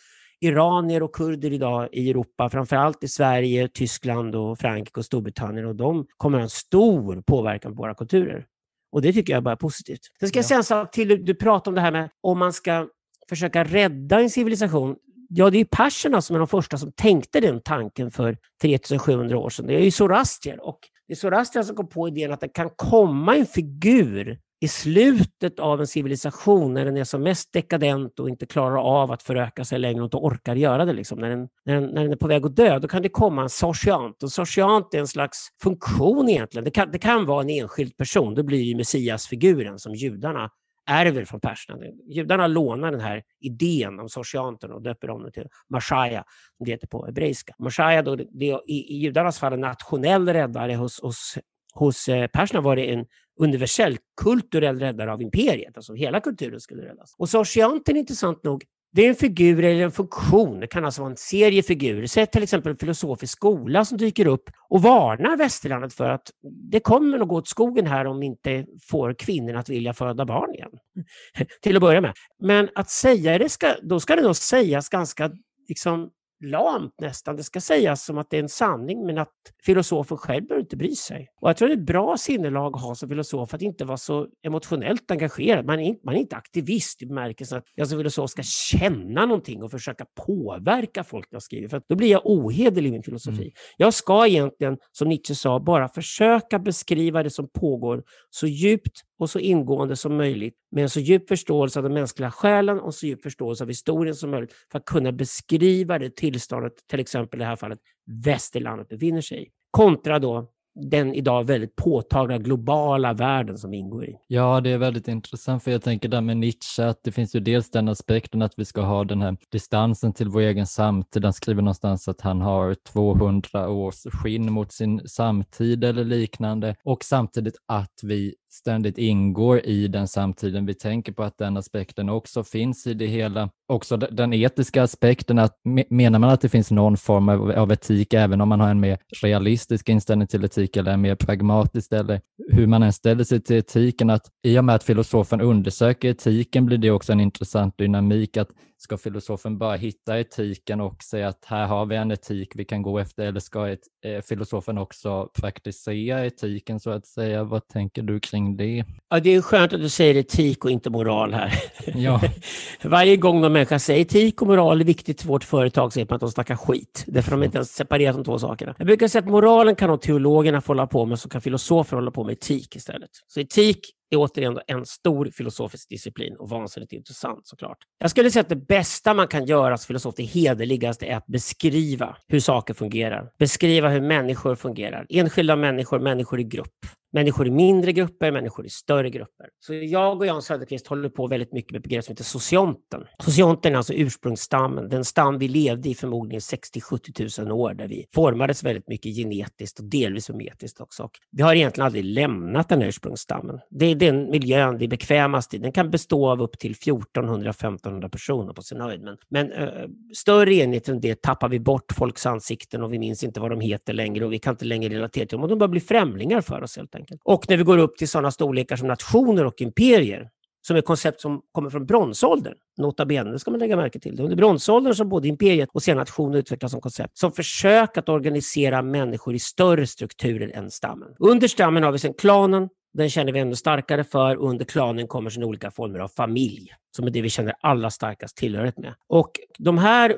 iranier och kurder idag i Europa, framförallt i Sverige, Tyskland, och Frankrike och Storbritannien och de kommer ha en stor påverkan på våra kulturer. Och det tycker jag bara är positivt. Sen ska jag säga en sak till. Du pratar om det här med om man ska försöka rädda en civilisation. Ja, det är perserna som är de första som tänkte den tanken för 3700 år sedan. Det är ju zoroastrier och det är zoroastrier som kom på idén att det kan komma en figur i slutet av en civilisation när den är som mest dekadent och inte klarar av att föröka sig längre och inte orkar göra det, liksom, när, den, när, den, när den är på väg att dö, då kan det komma en sociant. Och sociant är en slags funktion egentligen. Det kan, det kan vara en enskild person, det blir ju messiasfiguren som judarna ärver från perserna. Judarna lånar den här idén om sorcianten och döper om den till Mashaya, som det heter på hebreiska. Mashaya då, det är i, i judarnas fall en nationell räddare, hos, hos, hos eh, perserna var det en universell kulturell räddare av imperiet, alltså hela kulturen skulle räddas. Och sorcianten, intressant nog, det är en figur eller en funktion, det kan alltså vara en serie figurer. Säg till exempel en filosofisk skola som dyker upp och varnar västerlandet för att det kommer att gå åt skogen här om vi inte får kvinnorna att vilja föda barn igen. till att börja med. Men att säga det, ska, då ska det nog sägas ganska liksom lamt nästan. Det ska sägas som att det är en sanning, men att filosofen själv behöver inte bry sig. Och jag tror det är ett bra sinnelag att ha som filosof, att inte vara så emotionellt engagerad. Man är, inte, man är inte aktivist i bemärkelsen att jag som filosof ska känna någonting och försöka påverka folk när jag skriver, för då blir jag ohederlig i min filosofi. Mm. Jag ska egentligen, som Nietzsche sa, bara försöka beskriva det som pågår så djupt och så ingående som möjligt med en så djup förståelse av den mänskliga själen och så djup förståelse av historien som möjligt för att kunna beskriva det tillståndet, till exempel i det här fallet, västerlandet befinner sig i. Kontra då den idag väldigt påtagliga globala världen som ingår i. Ja, det är väldigt intressant, för jag tänker där med Nietzsche, att det finns ju dels den aspekten att vi ska ha den här distansen till vår egen samtid. Han skriver någonstans att han har 200 års skinn mot sin samtid eller liknande och samtidigt att vi ständigt ingår i den samtiden. Vi tänker på att den aspekten också finns i det hela. Också den etiska aspekten, att menar man att det finns någon form av, av etik, även om man har en mer realistisk inställning till etik eller en mer pragmatisk, eller hur man än ställer sig till etiken, att i och med att filosofen undersöker etiken blir det också en intressant dynamik, att Ska filosofen bara hitta etiken och säga att här har vi en etik vi kan gå efter eller ska ett, eh, filosofen också praktisera etiken så att säga? Vad tänker du kring det? Ja, det är skönt att du säger etik och inte moral här. Ja. Varje gång någon människa säger etik och moral är viktigt för vårt företag så är det att de snackar skit. Därför de inte ens separerat de två sakerna. Jag brukar säga att moralen kan nog teologerna få hålla på med så kan filosofer hålla på med etik istället. Så etik är återigen en stor filosofisk disciplin och vansinnigt intressant såklart. Jag skulle säga att det bästa man kan göra som filosof, det hederligaste, är att beskriva hur saker fungerar. Beskriva hur människor fungerar. Enskilda människor, människor i grupp. Människor i mindre grupper, människor i större grupper. Så jag och Jan Söderqvist håller på väldigt mycket med begrepp som heter socionten. Socionten är alltså ursprungsstammen, den stam vi levde i förmodligen 60-70 000 år, där vi formades väldigt mycket genetiskt och delvis umetiskt. också. Och vi har egentligen aldrig lämnat den här ursprungsstammen. Det är den miljön vi är bekvämast i. Den kan bestå av upp till 1400-1500 personer på sin höjd. Men, men äh, större enheter än det tappar vi bort folks ansikten och vi minns inte vad de heter längre och vi kan inte längre relatera till dem och de börjar bli främlingar för oss helt enkelt enkelt. Och när vi går upp till sådana storlekar som nationer och imperier, som är koncept som kommer från bronsåldern, nota bene, det ska man lägga märke till. Det är under bronsåldern som både imperiet och sen nationer utvecklas som koncept, som försök att organisera människor i större strukturer än stammen. Under stammen har vi sen klanen, den känner vi ännu starkare för under klanen kommer sen olika former av familj, som är det vi känner allra starkast tillhörighet med. Och de här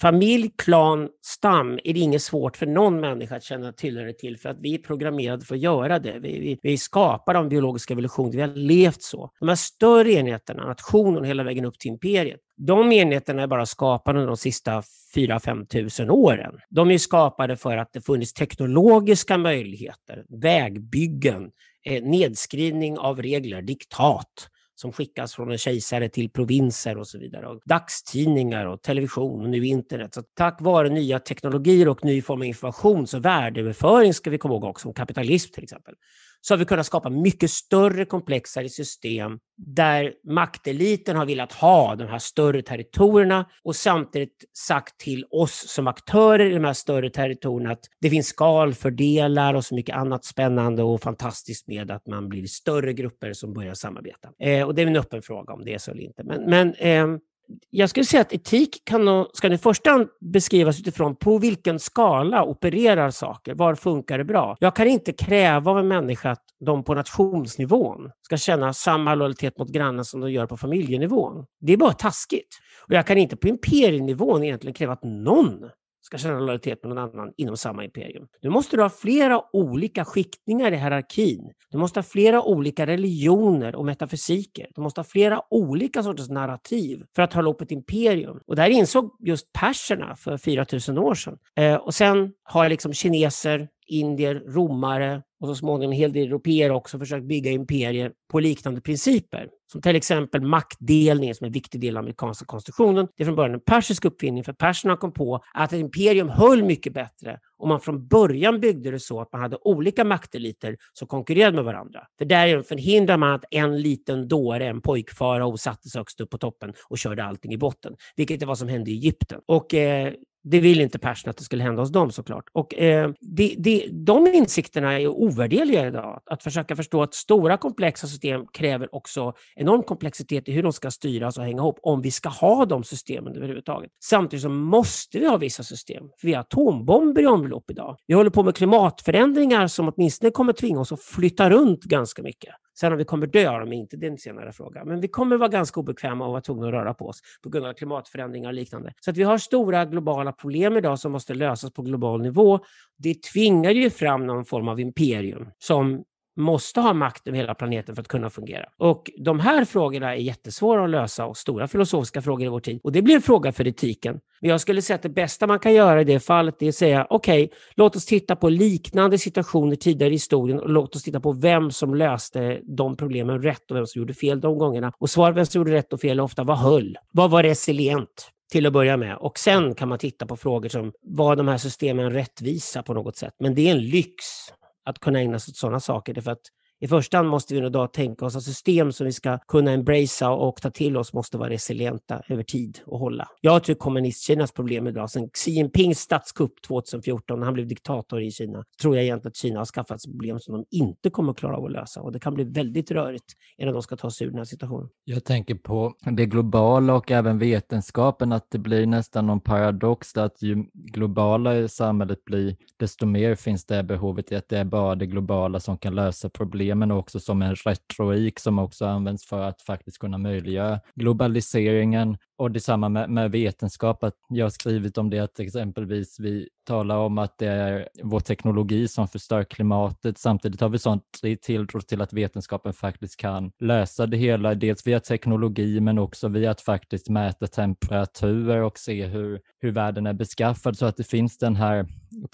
familj, klan, stam är det inget svårt för någon människa att känna tillhörighet till för att vi är programmerade för att göra det. Vi, vi, vi skapar de biologiska evolutioner, vi har levt så. De här större enheterna, nationen hela vägen upp till imperiet, de enheterna är bara skapade under de sista 4-5 tusen åren. De är skapade för att det funnits teknologiska möjligheter, vägbyggen, Eh, nedskrivning av regler, diktat som skickas från en kejsare till provinser och så vidare. Och dagstidningar och television och nu internet. Så tack vare nya teknologier och ny form av information, så värdeöverföring ska vi komma ihåg också, som kapitalism till exempel, så har vi kunnat skapa mycket större, komplexare system där makteliten har velat ha de här större territorierna och samtidigt sagt till oss som aktörer i de här större territorierna att det finns skalfördelar och så mycket annat spännande och fantastiskt med att man blir större grupper som börjar samarbeta. Eh, och det är en öppen fråga om det är så eller inte. Men, men eh, jag skulle säga att etik kan, ska i första hand beskrivas utifrån på vilken skala opererar saker? Var funkar det bra? Jag kan inte kräva av en människa att de på nationsnivån ska känna samma lojalitet mot grannen som de gör på familjenivån. Det är bara taskigt. Och jag kan inte på imperienivån egentligen kräva att någon ska känna lojalitet med någon annan inom samma imperium. Du måste ha flera olika skiktningar i hierarkin. Du måste ha flera olika religioner och metafysiker. Du måste ha flera olika sorters narrativ för att hålla upp ett imperium. Och det här insåg just perserna för 4000 år sedan. Eh, och sen har liksom kineser, indier, romare och så småningom en hel del europeer också försökt bygga imperier på liknande principer. Som till exempel maktdelningen som är en viktig del av amerikanska konstitutionen. Det är från början en persisk uppfinning för perserna kom på att ett imperium höll mycket bättre om man från början byggde det så att man hade olika makteliter som konkurrerade med varandra. För därigenom förhindrar man att en liten dåre, en pojkfara, sattes högst upp på toppen och körde allting i botten. Vilket är vad som hände i Egypten. Och eh, det vill inte Persson att det skulle hända hos dem såklart. Och, eh, det, det, de insikterna är ovärderliga idag. Att försöka förstå att stora komplexa system kräver också enorm komplexitet i hur de ska styras och hänga ihop om vi ska ha de systemen överhuvudtaget. Samtidigt så måste vi ha vissa system. För vi har atombomber i omlopp idag. Vi håller på med klimatförändringar som åtminstone kommer tvinga oss att flytta runt ganska mycket. Sen om vi kommer dö av dem inte, det är en senare fråga. Men vi kommer vara ganska obekväma och vara tvungna att röra på oss på grund av klimatförändringar och liknande. Så att vi har stora globala problem idag som måste lösas på global nivå. Det tvingar ju fram någon form av imperium som måste ha makt över hela planeten för att kunna fungera. Och de här frågorna är jättesvåra att lösa och stora filosofiska frågor i vår tid. Och det blir en fråga för etiken. Men jag skulle säga att det bästa man kan göra i det fallet är att säga okej, okay, låt oss titta på liknande situationer tidigare i historien och låt oss titta på vem som löste de problemen rätt och vem som gjorde fel de gångerna. Och svaret vem som gjorde rätt och fel ofta vad höll. Vad var resilient? till att börja med. Och sen kan man titta på frågor som var de här systemen rättvisa på något sätt? Men det är en lyx att kunna ägna sig åt sådana saker. Därför att i första hand måste vi då tänka oss att system som vi ska kunna embracea och ta till oss måste vara resilienta över tid och hålla. Jag tror kommunistkinas problem idag, sen Xi Jinpings statskupp 2014 när han blev diktator i Kina, tror jag egentligen att Kina har skaffat sig problem som de inte kommer att klara av att lösa och det kan bli väldigt rörigt innan de ska ta sig ur den här situationen. Jag tänker på det globala och även vetenskapen, att det blir nästan någon paradox att ju globalare samhället blir, desto mer finns det behovet i att det är bara det globala som kan lösa problem men också som en retorik som också används för att faktiskt kunna möjliggöra globaliseringen. Och detsamma med, med vetenskap, att jag har skrivit om det att exempelvis vi talar om att det är vår teknologi som förstör klimatet. Samtidigt har vi sånt tilltro till att vetenskapen faktiskt kan lösa det hela, dels via teknologi men också via att faktiskt mäta temperaturer och se hur, hur världen är beskaffad så att det finns den här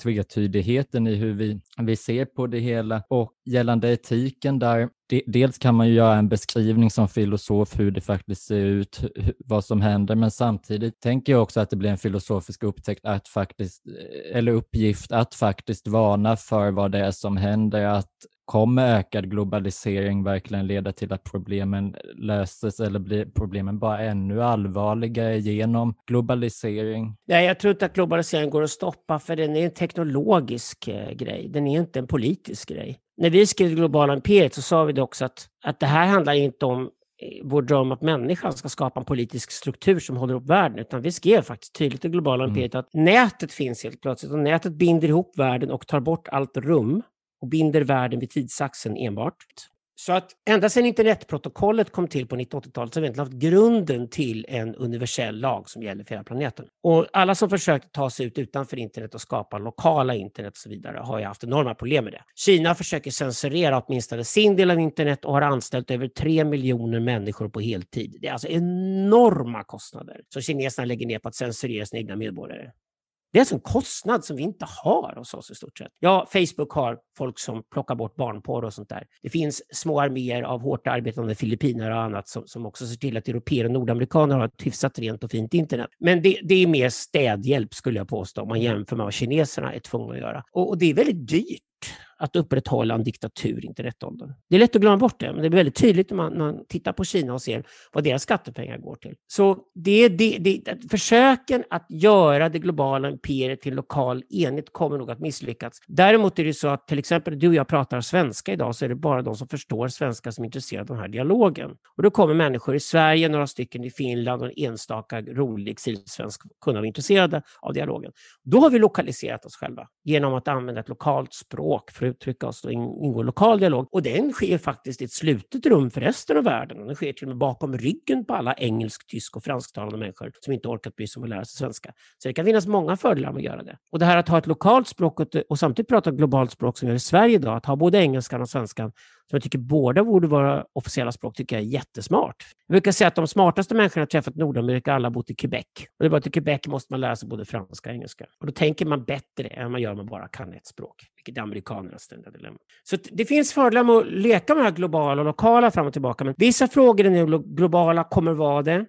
tvetydigheten i hur vi, vi ser på det hela. Och gällande etiken där, dels kan man ju göra en beskrivning som filosof hur det faktiskt ser ut, vad som händer, men samtidigt tänker jag också att det blir en filosofisk upptäckt att faktiskt, eh, eller uppgift att faktiskt varna för vad det är som händer, att kommer ökad globalisering verkligen leda till att problemen löses eller blir problemen bara ännu allvarligare genom globalisering? Nej, jag tror inte att globaliseringen går att stoppa för den är en teknologisk eh, grej. Den är inte en politisk grej när vi skrev globala imperiet så sa vi det också att, att det här handlar inte om eh, vår dröm att människan ska skapa en politisk struktur som håller ihop världen, utan vi skrev faktiskt tydligt i globala mm. imperiet att nätet finns helt plötsligt och nätet binder ihop världen och tar bort allt rum och binder världen vid tidsaxeln enbart. Så att ända sedan internetprotokollet kom till på 1980-talet så har vi egentligen haft grunden till en universell lag som gäller för hela planeten. Och alla som försökt ta sig ut utanför internet och skapa lokala internet och så vidare har ju haft enorma problem med det. Kina försöker censurera åtminstone sin del av internet och har anställt över tre miljoner människor på heltid. Det är alltså enorma kostnader som kineserna lägger ner på att censurera sina egna medborgare. Det är alltså en kostnad som vi inte har hos oss i stort sett. Ja, Facebook har folk som plockar bort barnporr och sånt där. Det finns små arméer av hårt arbetande filippiner och annat som, som också ser till att europeer och nordamerikaner har ett hyfsat rent och fint internet. Men det, det är mer städhjälp skulle jag påstå om man jämför med vad kineserna är tvungna att göra. Och, och det är väldigt dyrt att upprätthålla en diktatur i internetåldern. Det är lätt att glömma bort det, men det är väldigt tydligt när man, när man tittar på Kina och ser vad deras skattepengar går till. Så det, det, det, försöken att göra det globala imperiet till lokal enhet kommer nog att misslyckas. Däremot är det så att till exempel du och jag pratar svenska idag, så är det bara de som förstår svenska som är intresserade av den här dialogen. Och då kommer människor i Sverige, några stycken i Finland och en enstaka rolig exilsvensk kunna vara intresserade av dialogen. Då har vi lokaliserat oss själva genom att använda ett lokalt språk för att uttrycka oss och ingå lokal dialog. Och den sker faktiskt i ett slutet rum för resten av världen. Och den sker till och med bakom ryggen på alla engelsk, tysk och fransktalande människor som inte orkat bry sig om att lära sig svenska. Så det kan finnas många fördelar med att göra det. Och det här att ha ett lokalt språk och, och samtidigt prata globalt språk som vi gör i Sverige idag, att ha både engelskan och svenskan som jag tycker båda borde vara officiella språk, tycker jag är jättesmart. Jag brukar säga att de smartaste människorna jag träffat i Nordamerika alla bott i Quebec. Och det är bara att i Quebec måste man lära sig både franska och engelska. Och då tänker man bättre än man gör om man bara kan ett språk, vilket är amerikanernas ständiga dilemma. Så det finns fördelar med att leka med det här globala och lokala fram och tillbaka, men vissa frågor är globala kommer vara det.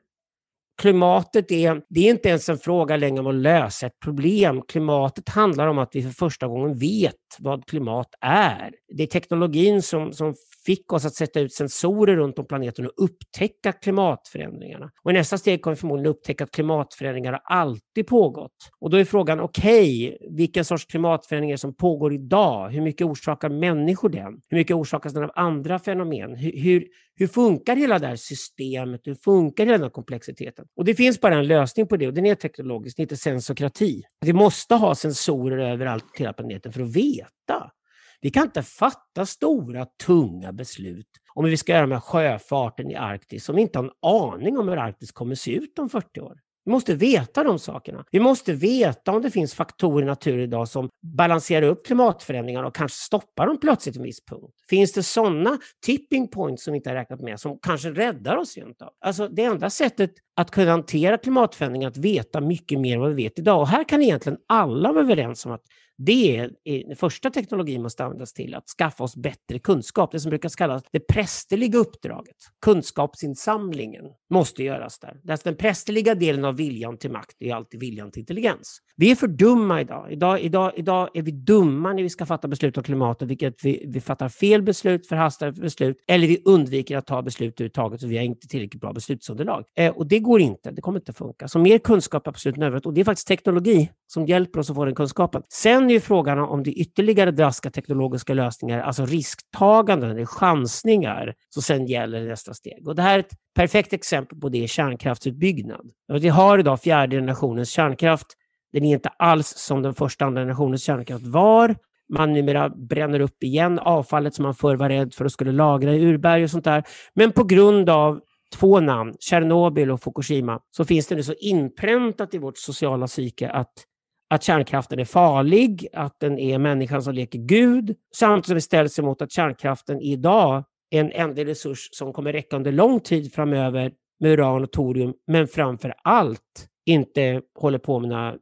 Klimatet är, det är inte ens en fråga längre om att lösa ett problem. Klimatet handlar om att vi för första gången vet vad klimat är. Det är teknologin som, som fick oss att sätta ut sensorer runt om planeten och upptäcka klimatförändringarna. Och i nästa steg kommer vi förmodligen upptäcka att klimatförändringar har alltid pågått. Och då är frågan, okej, okay, vilken sorts klimatförändringar som pågår idag? Hur mycket orsakar människor den? Hur mycket orsakas den av andra fenomen? Hur, hur, hur funkar hela det här systemet? Hur funkar hela den här komplexiteten? Och det finns bara en lösning på det och den är teknologisk, det är inte sensokrati. Vi måste ha sensorer överallt på hela planeten för att veta. Vi kan inte fatta stora, tunga beslut om hur vi ska göra med sjöfarten i Arktis om vi inte har en aning om hur Arktis kommer se ut om 40 år. Vi måste veta de sakerna. Vi måste veta om det finns faktorer i naturen idag som balanserar upp klimatförändringarna och kanske stoppar dem plötsligt en viss punkt. Finns det sådana tipping points som vi inte har räknat med som kanske räddar oss rent av? Alltså det enda sättet att kunna hantera klimatförändringar att veta mycket mer än vad vi vet idag. Och här kan egentligen alla vara överens om att det är den första teknologin måste användas till, att skaffa oss bättre kunskap. Det som brukar kallas det prästerliga uppdraget. Kunskapsinsamlingen måste göras där. Alltså den prästerliga delen av viljan till makt är alltid viljan till intelligens. Vi är för dumma idag. Idag, idag, idag är vi dumma när vi ska fatta beslut om klimatet, vilket vi, vi fattar fel beslut, förhastade beslut, eller vi undviker att ta beslut överhuvudtaget, så vi har inte tillräckligt bra beslutsunderlag. Eh, och det går inte. Det kommer inte att funka. Så mer kunskap är absolut nödvändigt. Och det är faktiskt teknologi som hjälper oss att få den kunskapen. Sen är ju frågan om det är ytterligare drastiska teknologiska lösningar, alltså risktaganden, det chansningar, som sen gäller i nästa steg. Och det här är ett perfekt exempel på det kärnkraftsutbyggnad. Vi har idag fjärde generationens kärnkraft. Den är inte alls som den första andra generationens kärnkraft var. Man numera bränner upp igen avfallet som man förr var rädd för att skulle lagra i urberg och sånt där. Men på grund av två namn, Tjernobyl och Fukushima, så finns det nu så inpräntat i vårt sociala psyke att att kärnkraften är farlig, att den är människan som leker Gud, samtidigt som vi ställs emot att kärnkraften idag är en ändlig resurs som kommer räcka under lång tid framöver med uran och torium, men framför allt inte håller på med några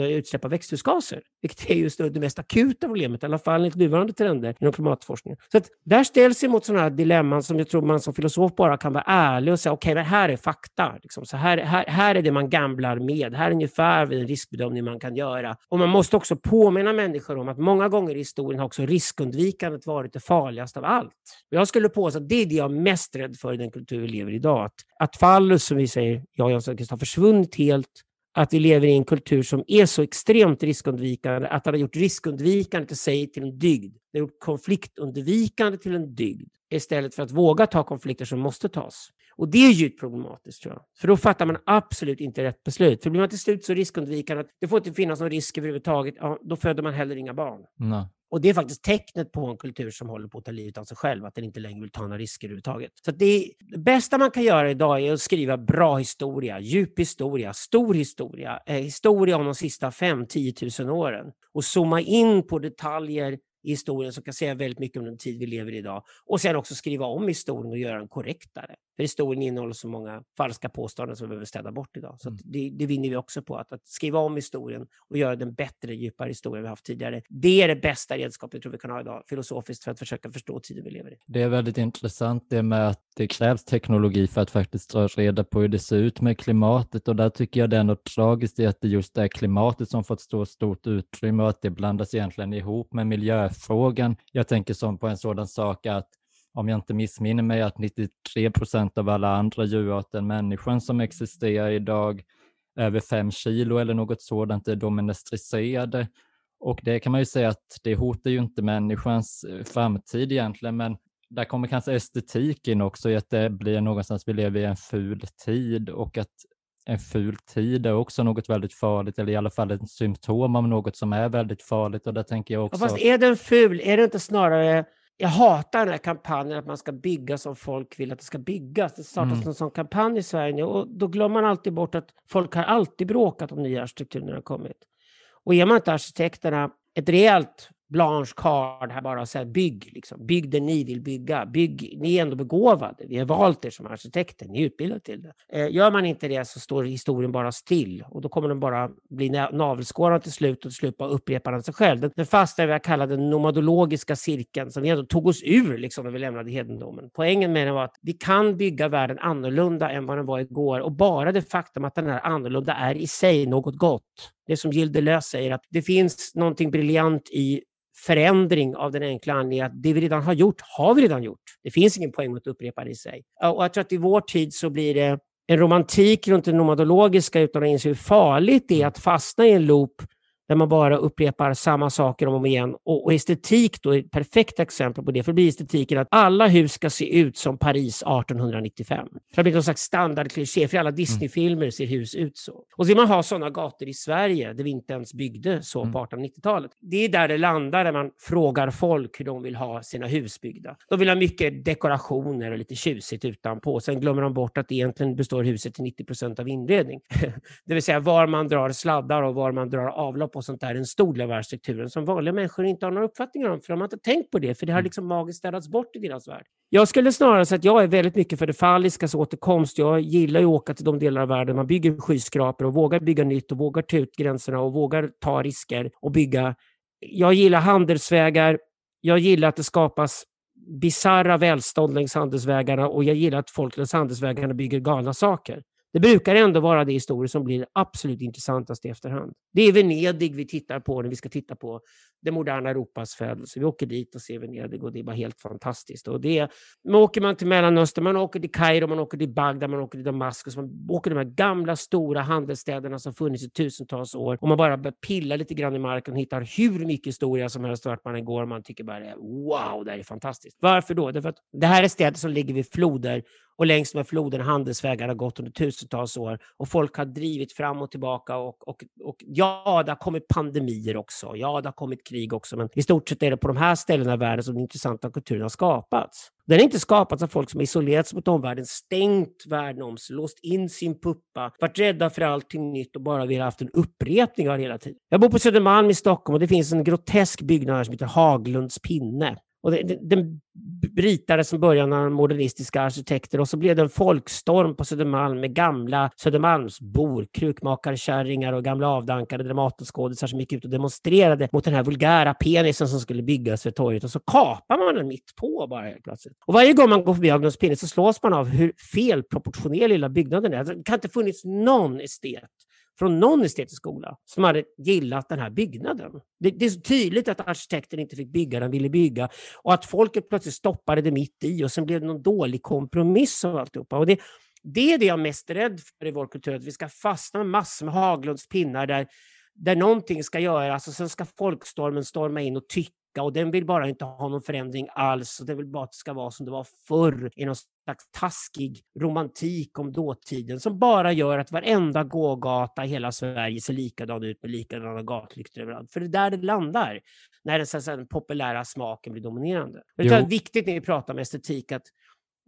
utsläpp av växthusgaser, vilket är just det mest akuta problemet, i alla fall enligt nuvarande trender inom klimatforskningen. Så att där ställs emot sådana här dilemman som jag tror man som filosof bara kan vara ärlig och säga, okej, okay, här är fakta. Liksom. Så här, här, här är det man gamblar med. Här är ungefär den riskbedömning man kan göra. Och man måste också påminna människor om att många gånger i historien har också riskundvikandet varit det farligaste av allt. Och jag skulle påstå att det är det jag är mest rädd för i den kultur vi lever i idag. Att, att fallus, som vi säger, jag och Jan har försvunnit helt att vi lever i en kultur som är så extremt riskundvikande att den har gjort riskundvikande till sig till en dygd. den har gjort konfliktundvikande till en dygd istället för att våga ta konflikter som måste tas. Och det är djupt problematiskt tror jag. För då fattar man absolut inte rätt beslut. För blir man till slut så riskundvikande att det får inte finnas någon risk överhuvudtaget, ja, då föder man heller inga barn. Nej. Och det är faktiskt tecknet på en kultur som håller på att ta livet av sig själv, att den inte längre vill ta några risker överhuvudtaget. Så det, det, bästa man kan göra idag är att skriva bra historia, djup historia, stor historia, eh, historia om de sista 5-10 000 åren och zooma in på detaljer i historien som kan säga väldigt mycket om den tid vi lever i idag. Och sen också skriva om historien och göra den korrektare. För historien innehåller så många falska påståenden som vi behöver städa bort idag. Så mm. det, det, vinner vi också på, att, att, skriva om historien och göra den bättre, djupare historia vi haft tidigare. Det är det bästa redskapet jag tror vi kan ha idag, filosofiskt, för att försöka förstå tiden vi lever i. Det är väldigt intressant det med att det krävs teknologi för att faktiskt dra reda på hur det ser ut med klimatet och där tycker jag det är något tragiskt i att det just är klimatet som fått stå stort utrymme och att det blandas egentligen ihop med miljöfrågan. Jag tänker som på en sådan sak att om jag inte missminner mig, att 93 procent av alla andra djurarter än människan som existerar idag, över fem kilo eller något sådant, är domesticerade. Och det kan man ju säga att det hotar ju inte människans eh, framtid egentligen, men där kommer kanske estetik in också i att det blir någonstans vi lever i en ful tid och att en ful tid är också något väldigt farligt, eller i alla fall ett symptom av något som är väldigt farligt. Och där tänker jag också... fast är den ful, är det inte snarare jag hatar den här kampanjen att man ska bygga som folk vill att det ska byggas. Det startas mm. en sån kampanj i Sverige nu och då glömmer man alltid bort att folk har alltid bråkat om nya arkitekturer när de kommit. Och ger man inte arkitekterna ett rejält blanche card här bara och säga bygg, liksom. bygg det ni vill bygga. Bygg, ni är ändå begåvade. Vi har valt er som arkitekter, ni är utbildade till det. Eh, gör man inte det så står historien bara still och då kommer den bara bli navelskårad till slut och till slut bara upprepar den sig själv. Den, den fastnar i vad jag kallar den nomadologiska cirkeln som vi ändå tog oss ur liksom, när vi lämnade hedendomen. Poängen med den var att vi kan bygga världen annorlunda än vad den var igår och bara det faktum att den är annorlunda är i sig något gott. Det som Gilles Deleuze säger att det finns någonting briljant i förändring av den enkla anledningen att det vi redan har gjort, har vi redan gjort. Det finns ingen poäng med att upprepa det i sig. Och jag tror att i vår tid så blir det en romantik runt det nomadologiska utan att inse hur farligt det är att fastna i en loop där man bara upprepar samma saker om och om igen. Och, och estetik då är ett perfekt exempel på det, för det blir estetiken att alla hus ska se ut som Paris 1895. Det har blivit någon slags standardkliché, för alla mm. Disneyfilmer ser hus ut så. Och så vill man ha sådana gator i Sverige, där vi inte ens byggde så på 1890-talet. Mm. Det är där det landar, när man frågar folk hur de vill ha sina hus byggda. De vill ha mycket dekorationer och lite tjusigt utanpå. Sen glömmer de bort att egentligen består huset till 90 procent av inredning. det vill säga var man drar sladdar och var man drar avlopp och sånt där, en stor del av världsstrukturen som vanliga människor inte har några uppfattningar om, för de har inte tänkt på det, för det har mm. liksom magiskt städats bort i deras värld. Jag skulle snarare säga att jag är väldigt mycket för det falliskas återkomst. Jag gillar ju att åka till de delar av världen man bygger skyskrapor och vågar bygga nytt och vågar ta ut gränserna och vågar ta risker och bygga. Jag gillar handelsvägar. Jag gillar att det skapas bisarra välstånd längs handelsvägarna och jag gillar att folk längs handelsvägarna bygger galna saker. Det brukar ändå vara de historier som blir absolut intressantast i efterhand. Det är Venedig vi tittar på när vi ska titta på det moderna Europas födelse. Vi åker dit och ser Venedig och det är bara helt fantastiskt. Och det, man åker man till Mellanöstern, man åker till Kairo, man åker till Bagdad, man åker till Damaskus, man åker till de här gamla stora handelsstäderna som funnits i tusentals år och man bara börjar pilla lite grann i marken och hittar hur mycket historia som helst vart man än går och man tycker bara wow, det här är fantastiskt. Varför då? Därför att det här är städer som ligger vid floder och längs med floden handelsvägar har gått under tusentals år och folk har drivit fram och tillbaka och, och, och ja, det har kommit pandemier också. Ja, det har kommit krig också, men i stort sett är det på de här ställena i världen som den intressanta kulturen har skapats. Den har inte skapats av folk som isolerats mot omvärlden, stängt världen om sig, låst in sin puppa, varit rädda för allting nytt och bara velat haft en upprepning av det hela tiden. Jag bor på Södermalm i Stockholm och det finns en grotesk byggnad här som heter Haglunds pinne. Och det, den ritades som början av modernistiska arkitekter och så blev det en folkstorm på Södermalm med gamla Södermalmsbor, krukmakarkärringar och gamla avdankade Dramatenskådisar som gick ut och demonstrerade mot den här vulgära penisen som skulle byggas för torget och så kapar man den mitt på bara helt plötsligt. Och varje gång man går förbi Agnus penis så slås man av hur felproportionerlig lilla byggnaden är. Det kan inte funnits någon estet från någon estetisk skola som hade gillat den här byggnaden. Det, det, är så tydligt att arkitekten inte fick bygga den ville bygga och att folket plötsligt stoppade det mitt i och sen blev det någon dålig kompromiss av alltihopa. Och det, det är det jag är mest rädd för i vår kultur, att vi ska fastna med massor med Haglunds pinnar där, där någonting ska göras och sen ska folkstormen storma in och tycka och den vill bara inte ha någon förändring alls och den vill bara att det ska vara som det var förr i någon slags taskig romantik om dåtiden som bara gör att varenda gågata i hela Sverige ser likadan ut med likadana gatlyktor överallt. För det är där det landar när den, så den populära smaken blir dominerande. Det är viktigt när vi pratar om estetik att,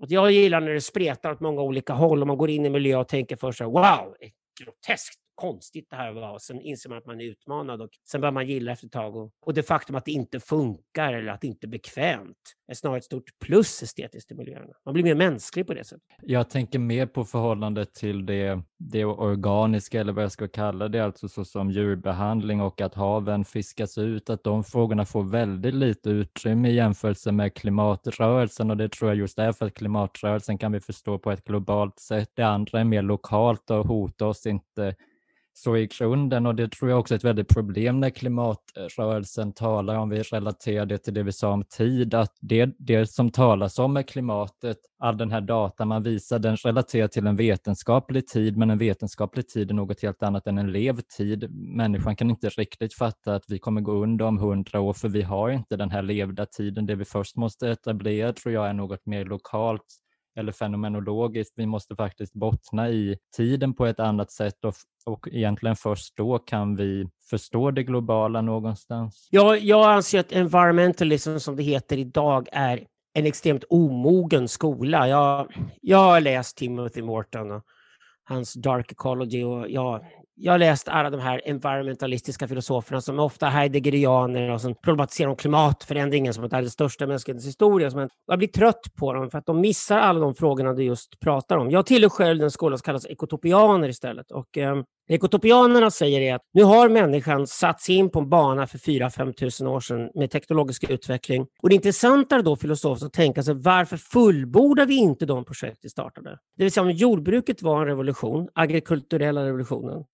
att jag gillar när det spretar åt många olika håll och man går in i miljö och tänker först så här, wow, groteskt konstigt det här var. och Sen inser man att man är utmanad och sen börjar man gilla efter ett tag. Och, och det faktum att det inte funkar eller att det inte är bekvämt är snarare ett stort plus estetiskt i miljöerna. Man blir mer mänsklig på det sättet. Jag tänker mer på förhållandet till det, det organiska eller vad jag ska kalla det, alltså så som djurbehandling och att haven fiskas ut, att de frågorna får väldigt lite utrymme i jämförelse med klimatrörelsen och det tror jag just är för att klimatrörelsen kan vi förstå på ett globalt sätt. Det andra är mer lokalt och hotar oss inte så i grunden, och det tror jag också är ett väldigt problem när klimatrörelsen talar om, vi relaterar det till det vi sa om tid, att det, det som talas om med klimatet, all den här data man visar, den relaterar till en vetenskaplig tid, men en vetenskaplig tid är något helt annat än en levtid. Människan kan inte riktigt fatta att vi kommer gå under om hundra år, för vi har inte den här levda tiden. Det vi först måste etablera tror jag är något mer lokalt eller fenomenologiskt. Vi måste faktiskt bottna i tiden på ett annat sätt och, och egentligen först då kan vi förstå det globala någonstans. Jag, jag anser att environmentalism som det heter idag är en extremt omogen skola. Jag, jag har läst Timothy Morton och hans Dark Ecology och jag, jag har läst alla de här environmentalistiska filosoferna som är ofta heideggerianer och som problematiserar om klimatförändringen som att det är den största mänsklighetens historia. Jag blir trött på dem för att de missar alla de frågorna du just pratar om. Jag tillhör själv den skola som kallas ekotopianer istället. Och, eh, ekotopianerna säger är att nu har människan satt sig in på en bana för 4-5 tusen år sedan med teknologisk utveckling. Och det intressanta är då filosofiskt att tänka sig varför fullbordar vi inte de projekt vi startade? Det vill säga om jordbruket var en revolution, agrikulturella revolutionen,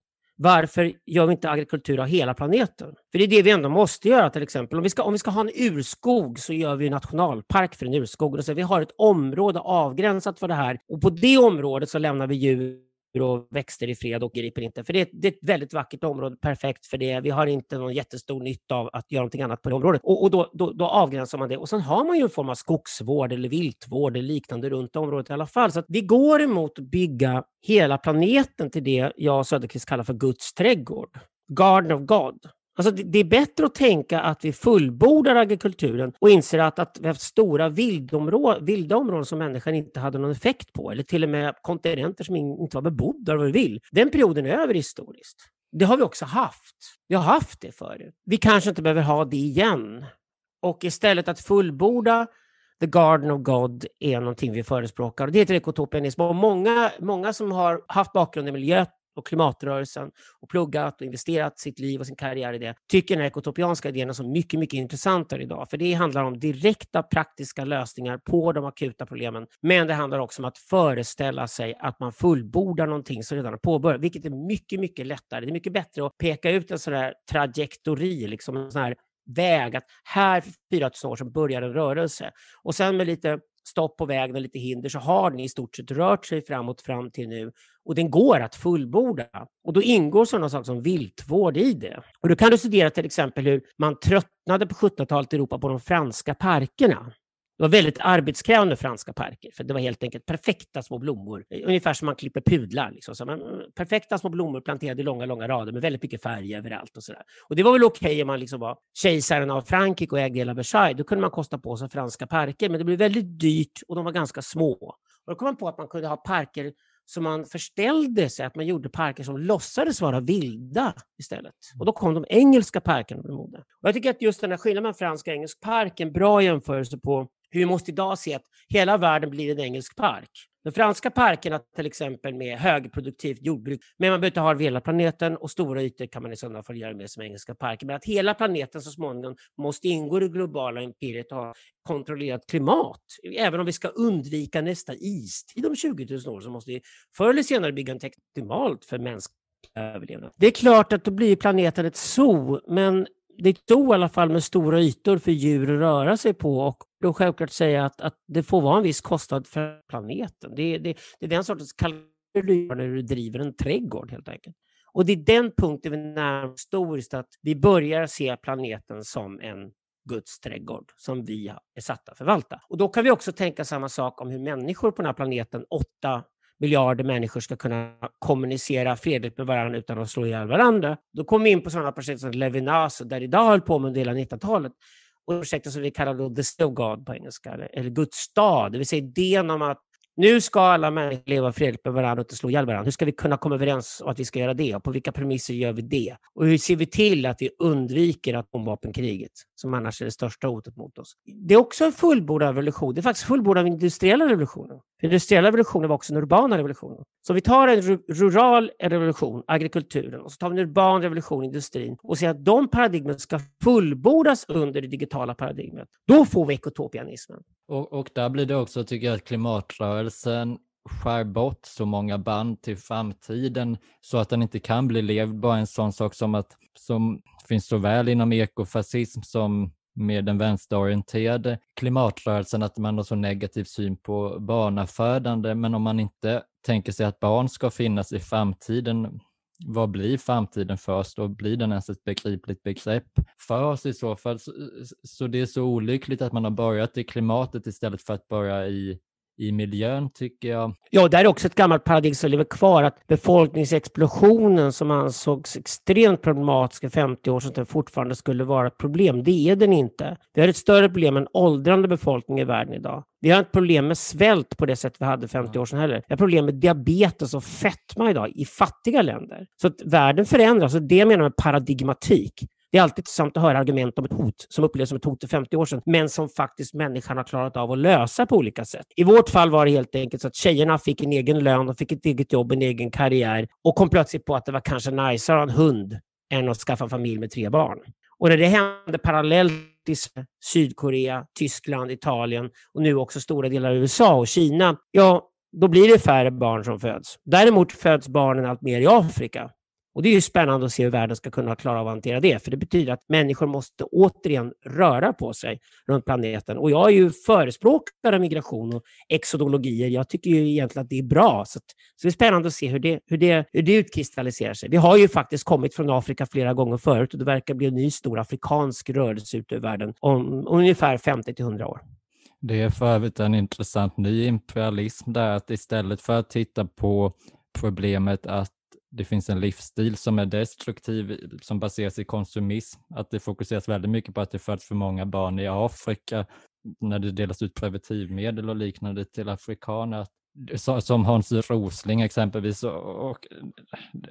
varför gör vi inte agrikultur av hela planeten? För det är det vi ändå måste göra till exempel. Om vi ska, om vi ska ha en urskog så gör vi en nationalpark för en urskog. Och så vi har ett område avgränsat för det här och på det området så lämnar vi djur och växter i fred och griper inte. För det är, det är, ett väldigt vackert område, perfekt för det. Vi har inte någon jättestor nytta av att göra någonting annat på det området. Och, och då, då, då, avgränsar man det. Och sen har man ju en form av skogsvård eller viltvård eller liknande runt området i alla fall. Så vi går emot att bygga hela planeten till det jag och Söderqvist kallar för Guds trädgård. Garden of God. Alltså det, är bättre att tänka att vi fullbordar agrikulturen och inser att, att vi har haft stora vilda områden som människan inte hade någon effekt på, eller till och med kontinenter som inte var bebodda vad vi vill. Den perioden är över historiskt. Det har vi också haft. Vi har haft det förut. Vi kanske inte behöver ha det igen. Och istället att fullborda The Garden of God är någonting vi förespråkar. Det heter ekotopianism. Och många, många som har haft bakgrund i miljö, och klimatrörelsen och pluggat och investerat sitt liv och sin karriär i det, tycker den här ekotopianska idén är så mycket, mycket intressantare idag. För det handlar om direkta praktiska lösningar på de akuta problemen. Men det handlar också om att föreställa sig att man fullbordar någonting som redan är påbörjat, vilket är mycket, mycket lättare. Det är mycket bättre att peka ut en sån här trajektori, liksom en sån här väg, att här för 4000 år sedan började en rörelse. Och sen med lite stopp på vägen och lite hinder så har den i stort sett rört sig framåt fram till nu och den går att fullborda. Och då ingår sådana saker som viltvård i det. Och då kan du studera till exempel hur man tröttnade på 1700-talet i Europa på de franska parkerna. Det var väldigt arbetskrävande franska parker, för det var helt enkelt perfekta små blommor. Eh, ungefär som man klipper pudlar. Liksom. Så man, eh, perfekta små blommor planterade i långa, långa rader med väldigt mycket färg överallt. Och, så där. och Det var väl okej okay om man liksom var kejsaren av Frankrike och ägde hela Versailles. Då kunde man kosta på sig franska parker, men det blev väldigt dyrt och de var ganska små. Och då kom man på att man kunde ha parker som man förställde sig, att man gjorde parker som låtsades vara vilda istället. Och då kom de engelska parkerna på mode. Och jag tycker att just den här skillnaden mellan fransk och engelsk park är en bra jämförelse på hur vi måste idag se att hela världen blir en engelsk park. De franska parkerna till exempel med högproduktivt jordbruk, men man behöver inte ha hela planeten och stora ytor kan man i sådana fall göra med som engelska parker. Men att hela planeten så småningom måste ingå i det globala imperiet och ha kontrollerat klimat. Även om vi ska undvika nästa istid om 20 000 år så måste vi förr eller senare bygga en teknik optimalt för mänsklig överlevnad. Det är klart att då blir planeten ett zoo, men det är ett zoo i alla fall med stora ytor för djur att röra sig på och då självklart säga att, att det får vara en viss kostnad för planeten. Det, det, det är den sortens kalkyler du gör när du driver en trädgård helt enkelt. Och det är den punkten vi närmar historiskt att vi börjar se planeten som en Guds trädgård som vi är satta att förvalta. Och då kan vi också tänka samma sak om hur människor på den här planeten, åtta miljarder människor ska kunna kommunicera fredligt med varandra utan att slå ihjäl varandra. Då kom vi in på sådana projekt som Levinas, där idag höll på med under hela 1900-talet. Och projektet som vi kallar då The Still God på engelska, eller Guds stad, det vill säga idén om att nu ska alla människor leva fredligt med varandra och inte slå ihjäl varandra. Hur ska vi kunna komma överens om att vi ska göra det? Och på vilka premisser gör vi det? Och hur ser vi till att vi undviker atomvapenkriget, som annars är det största hotet mot oss? Det är också en fullbordad revolution. Det är faktiskt fullbordad av industriella revolutionen. Den industriella revolutionen var också den urbana revolutionen. Så vi tar en rural revolution, agrikulturen, och så tar vi en urban revolution, industrin, och ser att de paradigmen ska fullbordas under det digitala paradigmet. Då får vi ekotopianismen. Och, och där blir det också, tycker jag, att klimatrörelsen skär bort så många band till framtiden så att den inte kan bli levd. Bara en sån sak som att som finns såväl inom ekofascism som med den vänsterorienterade klimatrörelsen att man har så negativ syn på barnafödande. Men om man inte tänker sig att barn ska finnas i framtiden, vad blir framtiden för oss då? Blir den ens ett begripligt begrepp för oss i så fall? Så, så det är så olyckligt att man har börjat i klimatet istället för att börja i i miljön tycker jag. Ja, där är också ett gammalt paradigm som lever kvar, att befolkningsexplosionen som ansågs extremt problematisk för 50 år sedan fortfarande skulle vara ett problem. Det är den inte. Vi har ett större problem än åldrande befolkning i världen idag. Vi har ett problem med svält på det sätt vi hade 50 år sedan heller. Vi har problem med diabetes och fetma idag i fattiga länder. Så att världen förändras och det menar jag med paradigmatik. Det är alltid intressant att höra argument om ett hot som upplevs som ett hot för 50 år sedan, men som faktiskt människan har klarat av att lösa på olika sätt. I vårt fall var det helt enkelt så att tjejerna fick en egen lön, de fick ett eget jobb, en egen karriär och kom plötsligt på att det var kanske najsare att ha en hund än att skaffa en familj med tre barn. Och när det hände parallellt i Sydkorea, Tyskland, Italien och nu också stora delar av USA och Kina, ja, då blir det färre barn som föds. Däremot föds barnen allt mer i Afrika. Och det är ju spännande att se hur världen ska kunna klara av att hantera det, för det betyder att människor måste återigen röra på sig runt planeten. Och jag är ju förespråkare av migration och exodologier. Jag tycker ju egentligen att det är bra. Så, att, så det är spännande att se hur det, hur, det, hur det utkristalliserar sig. Vi har ju faktiskt kommit från Afrika flera gånger förut och det verkar bli en ny stor afrikansk rörelse ute i världen om ungefär 50 till 100 år. Det är för övrigt en intressant ny imperialism där att istället för att titta på problemet att det finns en livsstil som är destruktiv, som baseras i konsumism, att det fokuseras väldigt mycket på att det föds för många barn i Afrika när det delas ut preventivmedel och liknande till afrikaner. Som Hans Rosling exempelvis. Och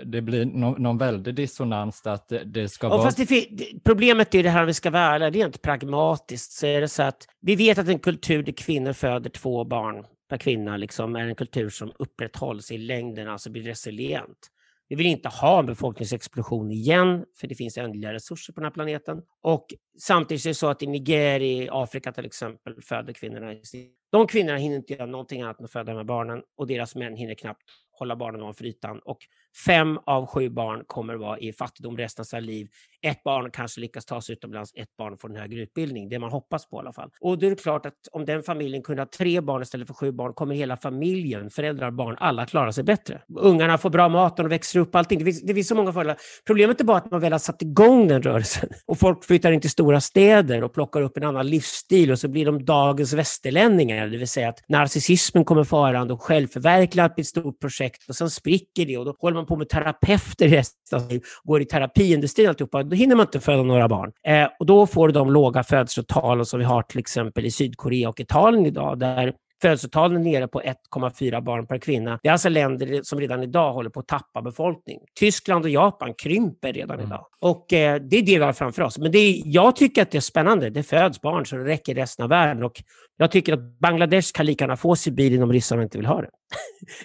det blir någon, någon väldig dissonans att det, det ska och vara... Fast det, problemet är det här om vi ska vara ärliga, rent pragmatiskt så är det så att vi vet att en kultur där kvinnor föder två barn per kvinna liksom är en kultur som upprätthålls i längden, alltså blir resilient. Vi vill inte ha en befolkningsexplosion igen, för det finns ändliga resurser på den här planeten. Och samtidigt är det så att i Nigeria i Afrika till exempel, föder kvinnorna... De kvinnorna hinner inte göra någonting annat än att föda de här barnen och deras män hinner knappt hålla barnen ovanför ytan. Och fem av sju barn kommer att vara i fattigdom resten av sina liv. Ett barn kanske lyckas ta sig utomlands, ett barn får en högre utbildning. Det man hoppas på i alla fall. Och då är det klart att om den familjen kunde ha tre barn istället för sju barn kommer hela familjen, föräldrar, barn, alla klara sig bättre. Ungarna får bra mat och de växer upp, allting. Det finns, det finns så många fördelar. Problemet är bara att man väl har satt igång den rörelsen och folk flyttar in till stora städer och plockar upp en annan livsstil och så blir de dagens västerlänningar, det vill säga att narcissismen kommer farande och självförverkligandet blir ett stort projekt och sen spricker det och då håller man på med terapeuter i resten av sitt liv, går i terapiindustrin alltihopa, då hinner man inte föda några barn. Eh, och då får du de låga födelsetal som vi har till exempel i Sydkorea och Italien idag, där Födelsetalen är nere på 1,4 barn per kvinna. Det är alltså länder som redan idag håller på att tappa befolkning. Tyskland och Japan krymper redan mm. idag. Och eh, det är det vi har framför oss. Men det är, jag tycker att det är spännande. Det föds barn så det räcker resten av världen. Och jag tycker att Bangladesh kan lika gärna få Sibirien om ryssarna inte vill ha det.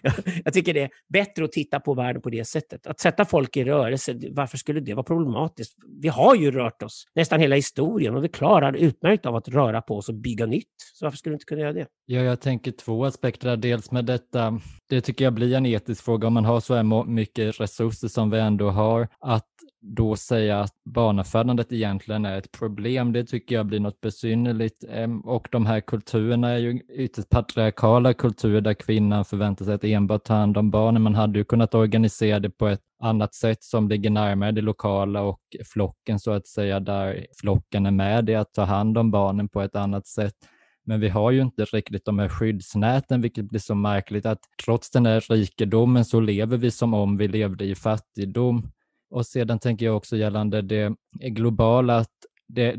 jag tycker det är bättre att titta på världen på det sättet. Att sätta folk i rörelse, varför skulle det vara problematiskt? Vi har ju rört oss nästan hela historien och vi klarar utmärkt av att röra på oss och bygga nytt. Så varför skulle vi inte kunna göra det? Ja, jag tänker två aspekter där. Dels med detta, det tycker jag blir en etisk fråga om man har så här mycket resurser som vi ändå har, att då säga att barnafödandet egentligen är ett problem, det tycker jag blir något besynnerligt. Och de här kulturerna är ju ytterst patriarkala kulturer där kvinnan förväntar sig att enbart ta hand om barnen. Man hade ju kunnat organisera det på ett annat sätt som ligger närmare det lokala och flocken så att säga, där flocken är med i att ta hand om barnen på ett annat sätt. Men vi har ju inte riktigt de här skyddsnäten, vilket blir så märkligt att trots den här rikedomen så lever vi som om vi levde i fattigdom. Och sedan tänker jag också gällande det globala, att det,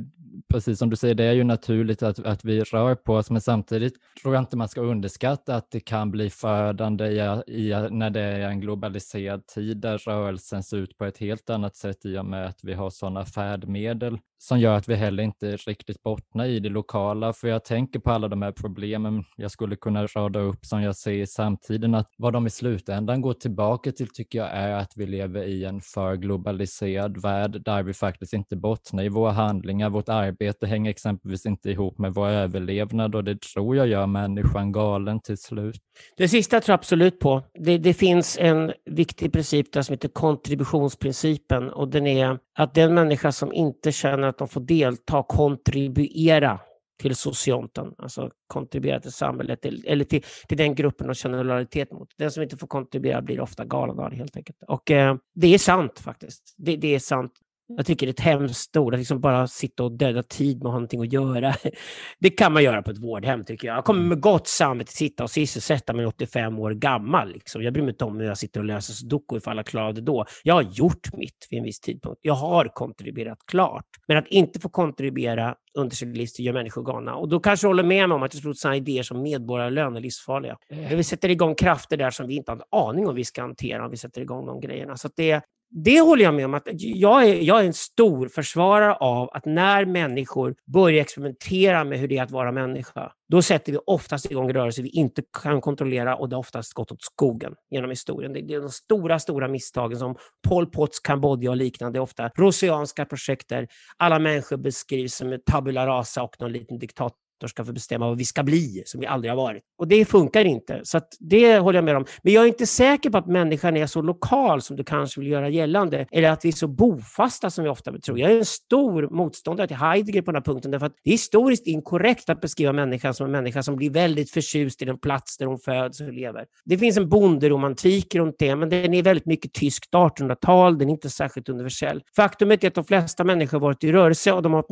precis som du säger, det är ju naturligt att, att vi rör på oss, men samtidigt tror jag inte man ska underskatta att det kan bli förödande i, i, när det är en globaliserad tid där rörelsen ser ut på ett helt annat sätt i och med att vi har sådana färdmedel som gör att vi heller inte riktigt bottnar i det lokala. För jag tänker på alla de här problemen jag skulle kunna rada upp som jag ser i samtiden, att vad de i slutändan går tillbaka till tycker jag är att vi lever i en för globaliserad värld där vi faktiskt inte bottnar i våra handlingar. Vårt arbete hänger exempelvis inte ihop med vår överlevnad och det tror jag gör människan galen till slut. Det sista tror jag absolut på. Det, det finns en viktig princip där som heter kontributionsprincipen och den är att den människa som inte känner att de får delta, kontribuera till socionten, alltså kontribuera till samhället eller till, till den gruppen de känner lojalitet mot. Den som inte får kontribuera blir ofta galen det helt enkelt. Och eh, det är sant faktiskt. Det, det, är sant. Jag tycker det är ett hemskt ord, att liksom bara sitta och döda tid med någonting att göra. Det kan man göra på ett vårdhem tycker jag. Jag kommer med gott samvete sitta och sysselsätta mig 85 år gammal. Liksom. Jag bryr mig inte om hur jag sitter och läser sudoku ifall jag klarar det då. Jag har gjort mitt vid en viss tidpunkt. Jag har kontribuerat klart. Men att inte få kontribuera under sin livstid gör människor galna. Och då kanske du håller med mig om att jag tror att sådana idéer som medborgarlön är livsfarliga. Vi sätter igång krafter där som vi inte har en aning om vi ska hantera om vi sätter igång de grejerna. Så det, det håller jag med om. att jag är, jag är en stor försvarare av att när människor börjar experimentera med hur det är att vara människa, då sätter vi oftast igång rörelser vi inte kan kontrollera och det har oftast gått åt skogen genom historien. Det är de stora, stora misstagen som Pol Pots Kambodja och liknande, ofta roseanska projekt där alla människor beskrivs som tabula rasa och någon liten diktator ska få bestämma vad vi ska bli, som vi aldrig har varit. Och det funkar inte. Så det håller jag med om. Men jag är inte säker på att människan är så lokal som du kanske vill göra gällande, eller att vi är så bofasta som vi ofta tror. Jag är en stor motståndare till Heidegger på den här punkten, därför att det är historiskt inkorrekt att beskriva människan som en människa som blir väldigt förtjust i den plats där hon föds och lever. Det finns en bonderomantik runt det, men den är väldigt mycket tyskt 1800-tal, den är inte särskilt universell. Faktumet är att de flesta människor har varit i rörelse och de har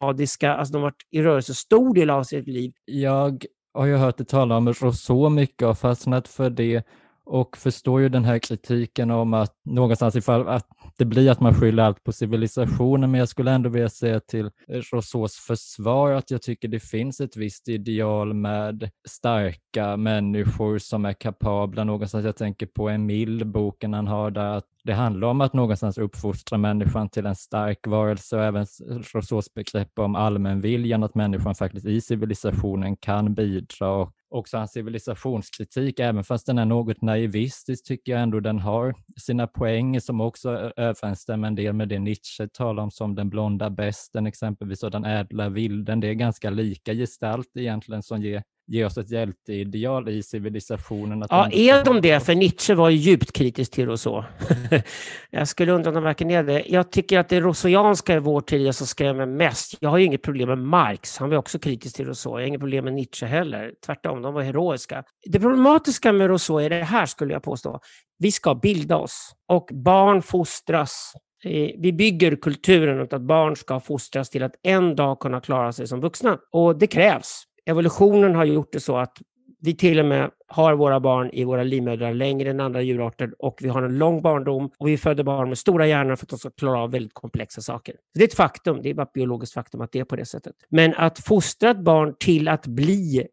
varit alltså de har varit i rörelse stor del av sitt liv. Jag har ju hört dig tala om Rousseau mycket och fastnat för det och förstår ju den här kritiken om att någonstans ifall att det blir att man skyller allt på civilisationen, men jag skulle ändå vilja säga till eh, Rousseaus försvar att jag tycker det finns ett visst ideal med starka människor som är kapabla. Någonstans jag tänker på Emil, boken han har där, att det handlar om att någonstans uppfostra människan till en stark varelse och även Rousseaus begrepp om allmänviljan, att människan faktiskt i civilisationen kan bidra och också hans civilisationskritik, även fast den är något naivistisk, tycker jag ändå den har sina poänger som också överensstämmer en del med det Nietzsche talar om som den blonda besten exempelvis och den ädla vilden. Det är ganska lika gestalt egentligen som ger ge oss ett hjälteideal i civilisationen. ja, är de det? För Nietzsche var ju djupt kritisk till Rousseau. jag skulle undra om de verkligen är det. Jag tycker att det rousseauianska i vår tid är som skrämmer mest. Jag har ju inget problem med Marx. Han var också kritisk till Rousseau. Jag har inget problem med Nietzsche heller. Tvärtom, de var heroiska. Det problematiska med Rousseau är det här, skulle jag påstå. Vi ska bilda oss och barn fostras vi bygger kulturen runt att barn ska fostras till att en dag kunna klara sig som vuxna. Och det krävs evolutionen har gjort det så att vi till och med har våra barn i våra livmödrar längre än andra djurarter och vi har en lång barndom och vi föder barn med stora hjärnor för att de ska klara av väldigt komplexa saker. Det är ett faktum, det är bara ett biologiskt faktum att det är på det sättet. Men att fostra ett barn till att bli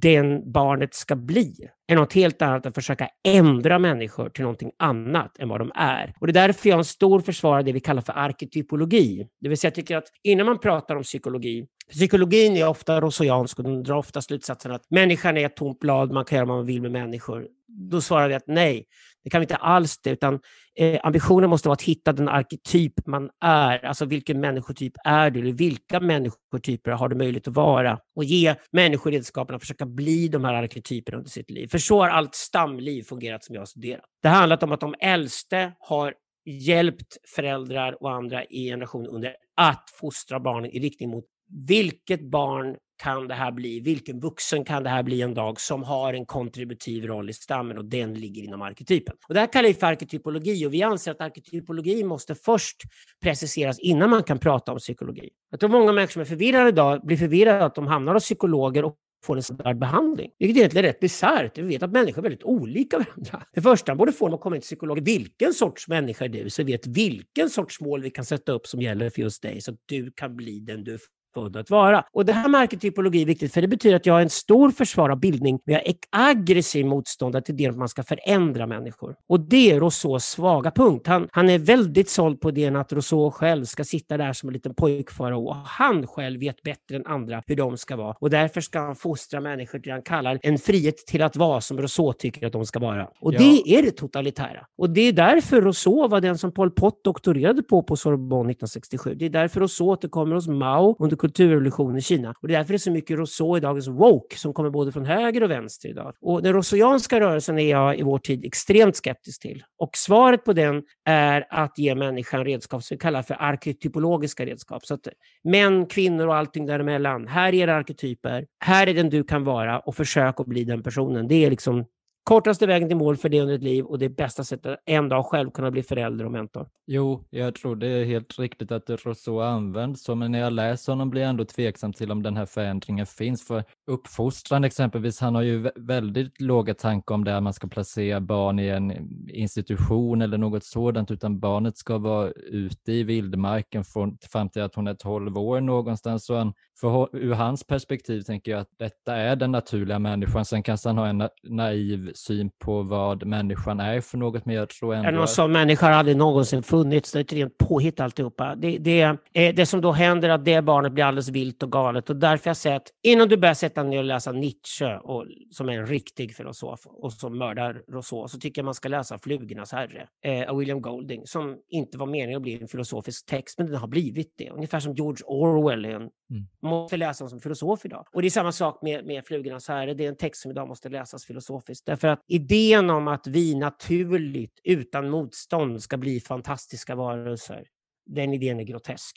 den barnet ska bli är något helt annat än att försöka ändra människor till någonting annat än vad de är. Och det är därför jag är en stor försvarare av det vi kallar för arketypologi. Det vill säga, jag tycker att innan man pratar om psykologi, psykologin är ofta rousseauiansk och de drar ofta slutsatsen att människan är ett tomt blad, man kan göra vad man vill med människor. Då svarar vi att nej, det kan vi inte alls det, utan eh, ambitionen måste vara att hitta den arketyp man är. Alltså vilken människotyp är du? Eller vilka människotyper har du möjlighet att vara? Och ge människor redskapen att försöka bli de här arketyperna under sitt liv. För så har allt stamliv fungerat som jag har studerat. Det har handlat om att de äldste har hjälpt föräldrar och andra i generationer under att fostra barnen i riktning mot vilket barn kan det här bli? Vilken vuxen kan det här bli en dag som har en kontributiv roll i stammen och den ligger inom arketypen? Och det här kallar vi för arketypologi och vi anser att arketypologi måste först preciseras innan man kan prata om psykologi. Jag tror många människor som är förvirrade idag blir förvirrade att de hamnar hos psykologer och får en standardbehandling. Vilket egentligen är rätt bisarrt. Vi vet att människor är väldigt olika varandra. Det första man borde få när man kommer till psykologen, vilken sorts människa är du? Så vi vet vilken sorts mål vi kan sätta upp som gäller för just dig så att du kan bli den du född att vara. Och det här med arketypologi är viktigt för det betyder att jag är en stor försvar av bildning men jag är aggressiv motståndare till det att man ska förändra människor. Och det är Rousseaus svaga punkt. Han, han är väldigt såld på idén att Rousseau själv ska sitta där som en liten pojkfarao och han själv vet bättre än andra hur de ska vara. Och därför ska han fostra människor till det han kallar en frihet till att vara som Rousseau tycker att de ska vara. Och ja. det är det totalitära. Och det är därför Rousseau var den som Pol Pot doktorerade på på Sorbonne 1967. Det är därför Rousseau återkommer hos Mao under kulturrevolutionen i Kina. Och det är därför det är så mycket Rousseau i dagens woke som kommer både från höger och vänster idag. Och den rousseauianska rörelsen är jag i vår tid extremt skeptisk till. Och svaret på den är att ge människan redskap som vi kallar för arketypologiska redskap. Så att män, kvinnor och allting däremellan. Här är era arketyper. Här är den du kan vara och försök att bli den personen. Det är liksom kortaste vägen till mål för det under ett liv och det bästa sättet att en dag själv kunna bli förälder och mentor. Jo, jag tror det är helt riktigt att Rousseau används så, men när jag läser honom blir jag ändå tveksam till om den här förändringen finns. För uppfostran exempelvis, han har ju väldigt låga tankar om det att man ska placera barn i en institution eller något sådant, utan barnet ska vara ute i vildmarken från, fram till att hon är 12 år någonstans. Så han, för, ur hans perspektiv tänker jag att detta är den naturliga människan. Sen kanske han har en naiv syn på vad människan är för något, men jag tror ändå... Någon som människa har aldrig någonsin funnits, det är ett rent påhitt alltihopa. Det, det, det som då händer är att det barnet blir alldeles vilt och galet och därför jag säger att innan du börjar sätta ner och läsa Nietzsche, och, som är en riktig filosof och som mördar Rousseau, så tycker jag man ska läsa Flugornas herre eh, av William Golding som inte var meningen att bli en filosofisk text, men den har blivit det. Ungefär som George Orwell. En, mm. Man måste läsa som filosof idag. Och det är samma sak med, med Flugornas herre. Det är en text som idag måste läsas filosofiskt. Därför att idén om att vi naturligt, utan motstånd, ska bli fantastiska varelser, den idén är grotesk.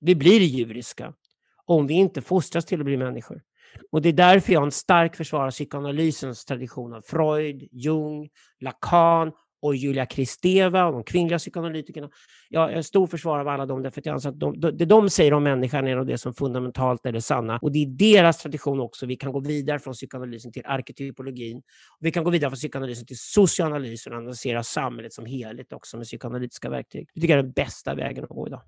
Vi blir djuriska om vi inte fostras till att bli människor. Och det är därför jag har en stark försvar av psykoanalysens tradition av Freud, Jung, Lacan och Julia Kristeva och de kvinnliga psykoanalytikerna. Jag är stor försvarare av alla dem därför att jag anser att de, det de säger om människan är det som fundamentalt är det sanna. Och det är deras tradition också. Vi kan gå vidare från psykoanalysen till arketypologin. Vi kan gå vidare från psykoanalysen till socioanalysen och analysera samhället som helhet också med psykoanalytiska verktyg. Det tycker jag är den bästa vägen att gå idag.